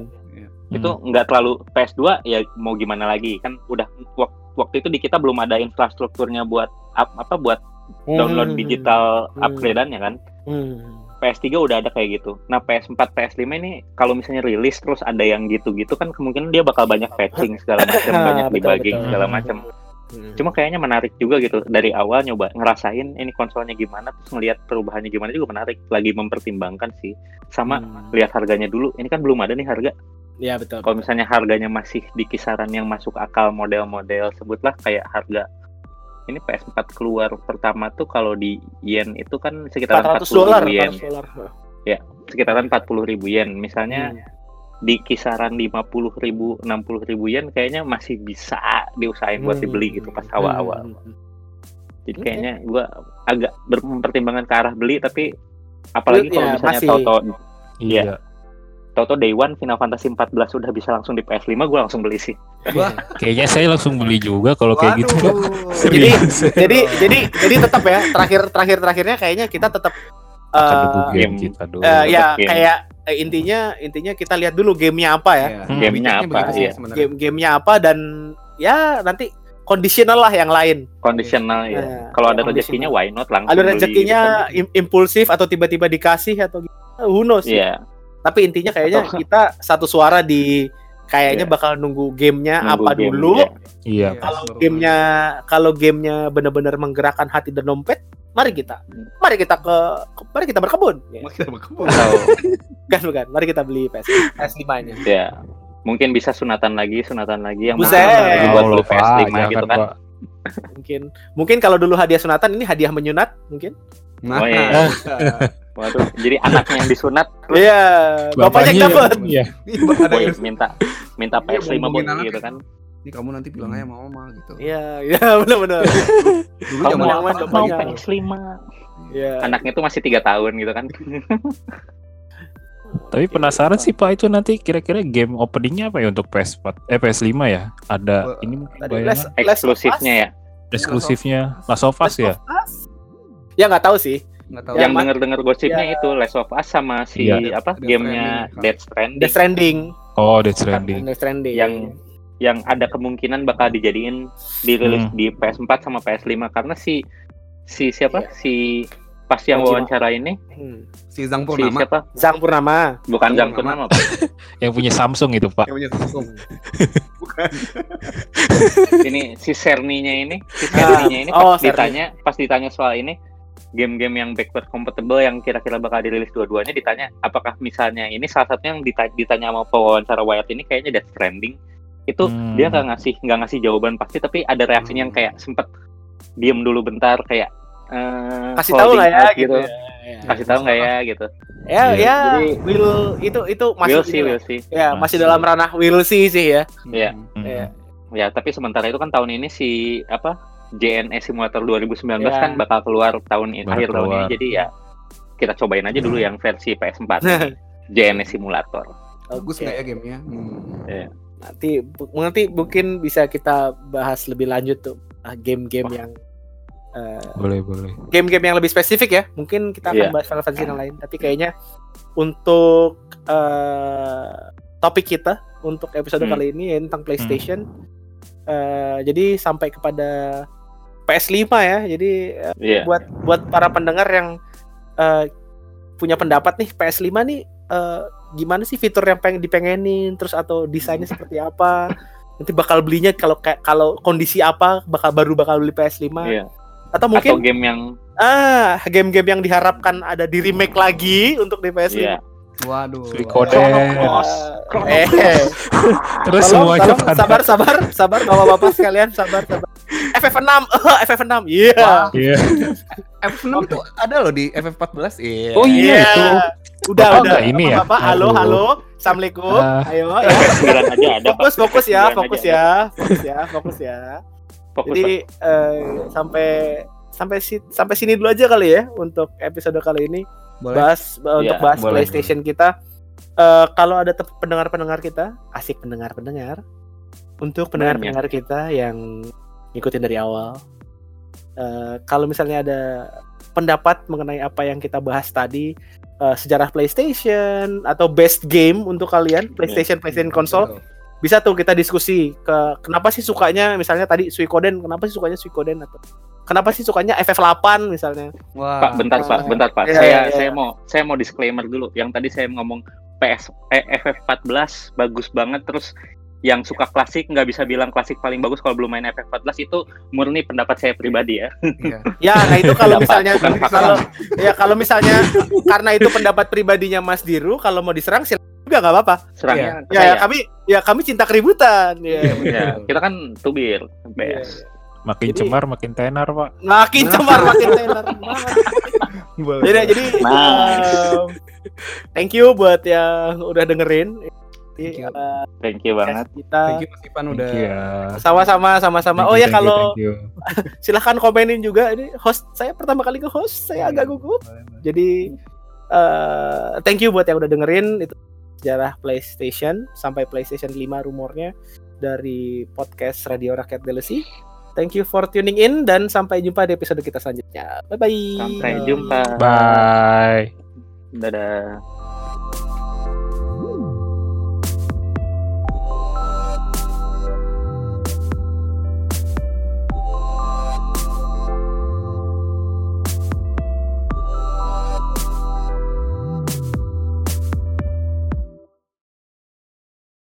itu Hmm. nggak terlalu PS2 ya mau gimana lagi kan udah wak- waktu itu di kita belum ada infrastrukturnya buat ap- apa buat download Hmm. digital Hmm. upgrade-annya kan. Hmm. PS3 udah ada kayak gitu. Nah, PS4, PS5 ini kalau misalnya rilis terus ada yang gitu-gitu kan kemungkinan dia bakal banyak patching segala macam, banyak debugging segala macam. Hmm. Cuma kayaknya menarik juga gitu dari awal nyoba ngerasain ini konsolnya gimana terus ngelihat perubahannya gimana juga menarik. Lagi mempertimbangkan sih. Sama Hmm. lihat harganya dulu. Ini kan belum ada nih harga. Iya betul. Kalau misalnya harganya masih di kisaran yang masuk akal model-model sebutlah kayak harga ini PS4 keluar pertama tuh kalau di yen itu kan sekitaran 400 40 dolar, ribu yen 400 dolar. sekitaran 40 ribu yen misalnya Hmm. di kisaran 50 ribu 60 ribu yen kayaknya masih bisa diusahain buat Hmm. dibeli gitu pas awal-awal Hmm. jadi Oke. kayaknya gua agak berpertimbangan ke arah beli tapi apalagi kalau Ya, misalnya masih. Toto Iya. Toto Day One Final Fantasy 14 sudah bisa langsung di PS5 gua langsung beli sih Wah, Kayaknya saya langsung beli juga kalau kayak gitu. Jadi jadi jadi jadi tetap ya terakhir terakhir terakhirnya kayaknya kita tetap eh, nunggu game game. kita dulu. eh, ya game. kayak eh, intinya intinya kita lihat dulu gamenya apa ya. Iya, Hmm. Gamenya apa, sih iya. sebenarnya. Game gamenya apa dan ya nanti conditional lah yang lain. kondisional ya Nah, kalau ada rezekinya why not langsung Ada beli rezekinya gitu im- impulsif atau tiba-tiba dikasih atau gitu. Who knows? iya Tapi intinya kayaknya Atau- kita satu suara di kayaknya Iya. bakal nunggu gamenya nunggu apa game, dulu. ya. Iya. Kalau baru- gamenya kalau gamenya benar-benar menggerakkan hati dan dompet, mari kita, mari kita ke, ke- mari kita berkebun. Ya, Mau kita berkebun. Atau, bukan bukan, mari kita beli PS PS5-nya. ya mungkin bisa sunatan lagi sunatan lagi yang Buset. lagi buat beli PS5 jangan, gitu kan Pak. Mungkin mungkin kalau dulu hadiah sunatan ini hadiah menyunat mungkin. Nah, Oh, iya. bisa. Waduh, jadi anaknya yang disunat Iya, bapaknya yang dapat. Iya. Yang- minta minta Iya, PS5 ngomongin buat anaknya. gitu kan Ini kamu nanti bilang aja sama mama gitu. Iya, iya benar-benar. Dulu kamu mau mau bapaknya. PS5 Iya. anaknya tuh masih tiga tahun gitu kan Tapi penasaran sih Pak itu nanti kira-kira game openingnya apa ya untuk PS4 eh PS5 ya? Ada Gua- ini mungkin Les- eksklusifnya Us. ya eksklusifnya Last of Us ya? Ya nggak tahu sih. Nggak tahu. Ya, yang Mas- denger dengar gosipnya ya. itu Last of Us sama si Iya. apa Death gamenya. Death Stranding Death Stranding. Oh, Death Stranding. Death Stranding. Yang- yang ada kemungkinan bakal dijadiin dirilis Hmm. di PS4 sama PS5 karena si si siapa Iya. si pas yang wawancara ini Hmm. Si Zang si Purnama. siapa Zang Purnama. bukan Zang Purnama. Purnama Pak. Yang punya Samsung itu Pak. Yang punya Samsung. Bukan. ini si Cerny-nya ini si Ah, Cerny-nya ini oh, pas Cerny. ditanya pas ditanya soal ini game-game yang backward compatible yang kira-kira bakal dirilis dua-duanya ditanya apakah misalnya ini salah satunya yang ditanya, ditanya sama pewawancara Wyatt ini kayaknya Death Stranding itu Hmm. dia nggak ngasih nggak ngasih jawaban pasti tapi ada reaksinya yang kayak sempet diem dulu bentar kayak eh, Kasih tahu nggak ya out gitu. ya. kasih tahu nggak ya gitu Ya, Iya. ya, Jadi- will itu itu masih will see lah. will see ya masih Masih. dalam ranah will see sih ya. Iya. Hmm. Hmm. Iya. ya tapi sementara itu kan tahun ini si apa JNE Simulator 2019 Ya. kan bakal keluar tahun ini akhir tahun ini jadi ya kita cobain aja dulu yang versi PS4 ini, JNE Simulator Bagus nggak ya gamenya? Hmm. Nanti bu- nanti mungkin bisa kita bahas lebih lanjut tuh ah, game-game Wah. yang eh, Boleh, boleh. game-game yang lebih spesifik ya. Mungkin kita akan Iya. bahas Final Fantasy yang lain. Tapi kayaknya untuk eh, topik kita untuk episode Hmm. kali ini ya, tentang PlayStation. eh, jadi sampai kepada PS5 ya. Jadi eh, Iya buat buat para pendengar yang eh, punya pendapat nih PS5 nih eh, gimana sih fitur yang pengen dipengenin terus atau desainnya seperti apa nanti bakal belinya kalau kayak kalau kondisi apa bakal baru bakal beli PS5 iya atau atau mungkin game yang ah game-game yang diharapkan ada di remake lagi untuk di PS5 iya Waduh. Cross. eh Terus tolong, semuanya tolong, pada sabar sabar sabar bapak-bapak sekalian sabar sabar FF6, FF6. Iya. Wah. Iya. FF6 tuh ada loh di FF14. Iya. Oh iya Iya. itu. Udah, Bapak udah. ini ya? Bapak, halo, Aduh. halo. Assalamualaikum. Ah. Ayo, ya. Aja ada. Fokus, fokus ya, Sembilan fokus ya, fokus ya, fokus ya. Fokus, Jadi eh, sampai sampai si, sampai sini dulu aja kali ya untuk episode kali ini. Boleh. Bahas eh, untuk Iya, bahas boleh, PlayStation kita. Eh, kalau ada pendengar-pendengar kita, asik pendengar-pendengar. Untuk pendengar-pendengar kita yang ngikutin dari awal. Eh, kalau misalnya ada pendapat mengenai apa yang kita bahas tadi, eh, sejarah PlayStation atau best game untuk kalian, PlayStation, PlayStation konsol, bisa tuh kita diskusi ke kenapa sih sukanya misalnya tadi Suikoden, kenapa sih sukanya Suikoden atau kenapa sih sukanya FF8 misalnya. Wah. Pak, bentar Pak, bentar Pak. Iya, saya iya, iya. saya mau saya mau disclaimer dulu. Yang tadi saya ngomong PS eh, FF14 bagus banget terus yang suka klasik nggak bisa bilang klasik paling bagus kalau belum main FF14 itu murni pendapat saya pribadi ya. Iya. Ya, nah itu kalau Pendapat, misalnya kalau ya kalau misalnya karena itu pendapat pribadinya Mas Diru, kalau mau diserang silakan juga nggak apa-apa. Serangnya Ya, ya, kami ya kami cinta keributan. Ya. Ya, kita kan tubir, Iya, BS. Makin Jadi- cemar makin tenar, Pak. Makin cemar makin tenar. Boleh. Jadi jadi Nice. um, thank you buat yang udah dengerin. Thank you. uh, Thank you banget. kita Thank you Mas Ipan udah sama-sama sama-sama. Thank Oh you, ya kalau silahkan komenin juga ini host saya pertama kali ke host saya agak gugup. Jadi eh thank you buat yang udah dengerin itu sejarah PlayStation sampai PlayStation 5 rumornya dari podcast Radio Rakyat Delesi. Thank you for tuning in dan sampai jumpa di episode kita selanjutnya. Bye bye. Sampai jumpa. Bye. Dadah.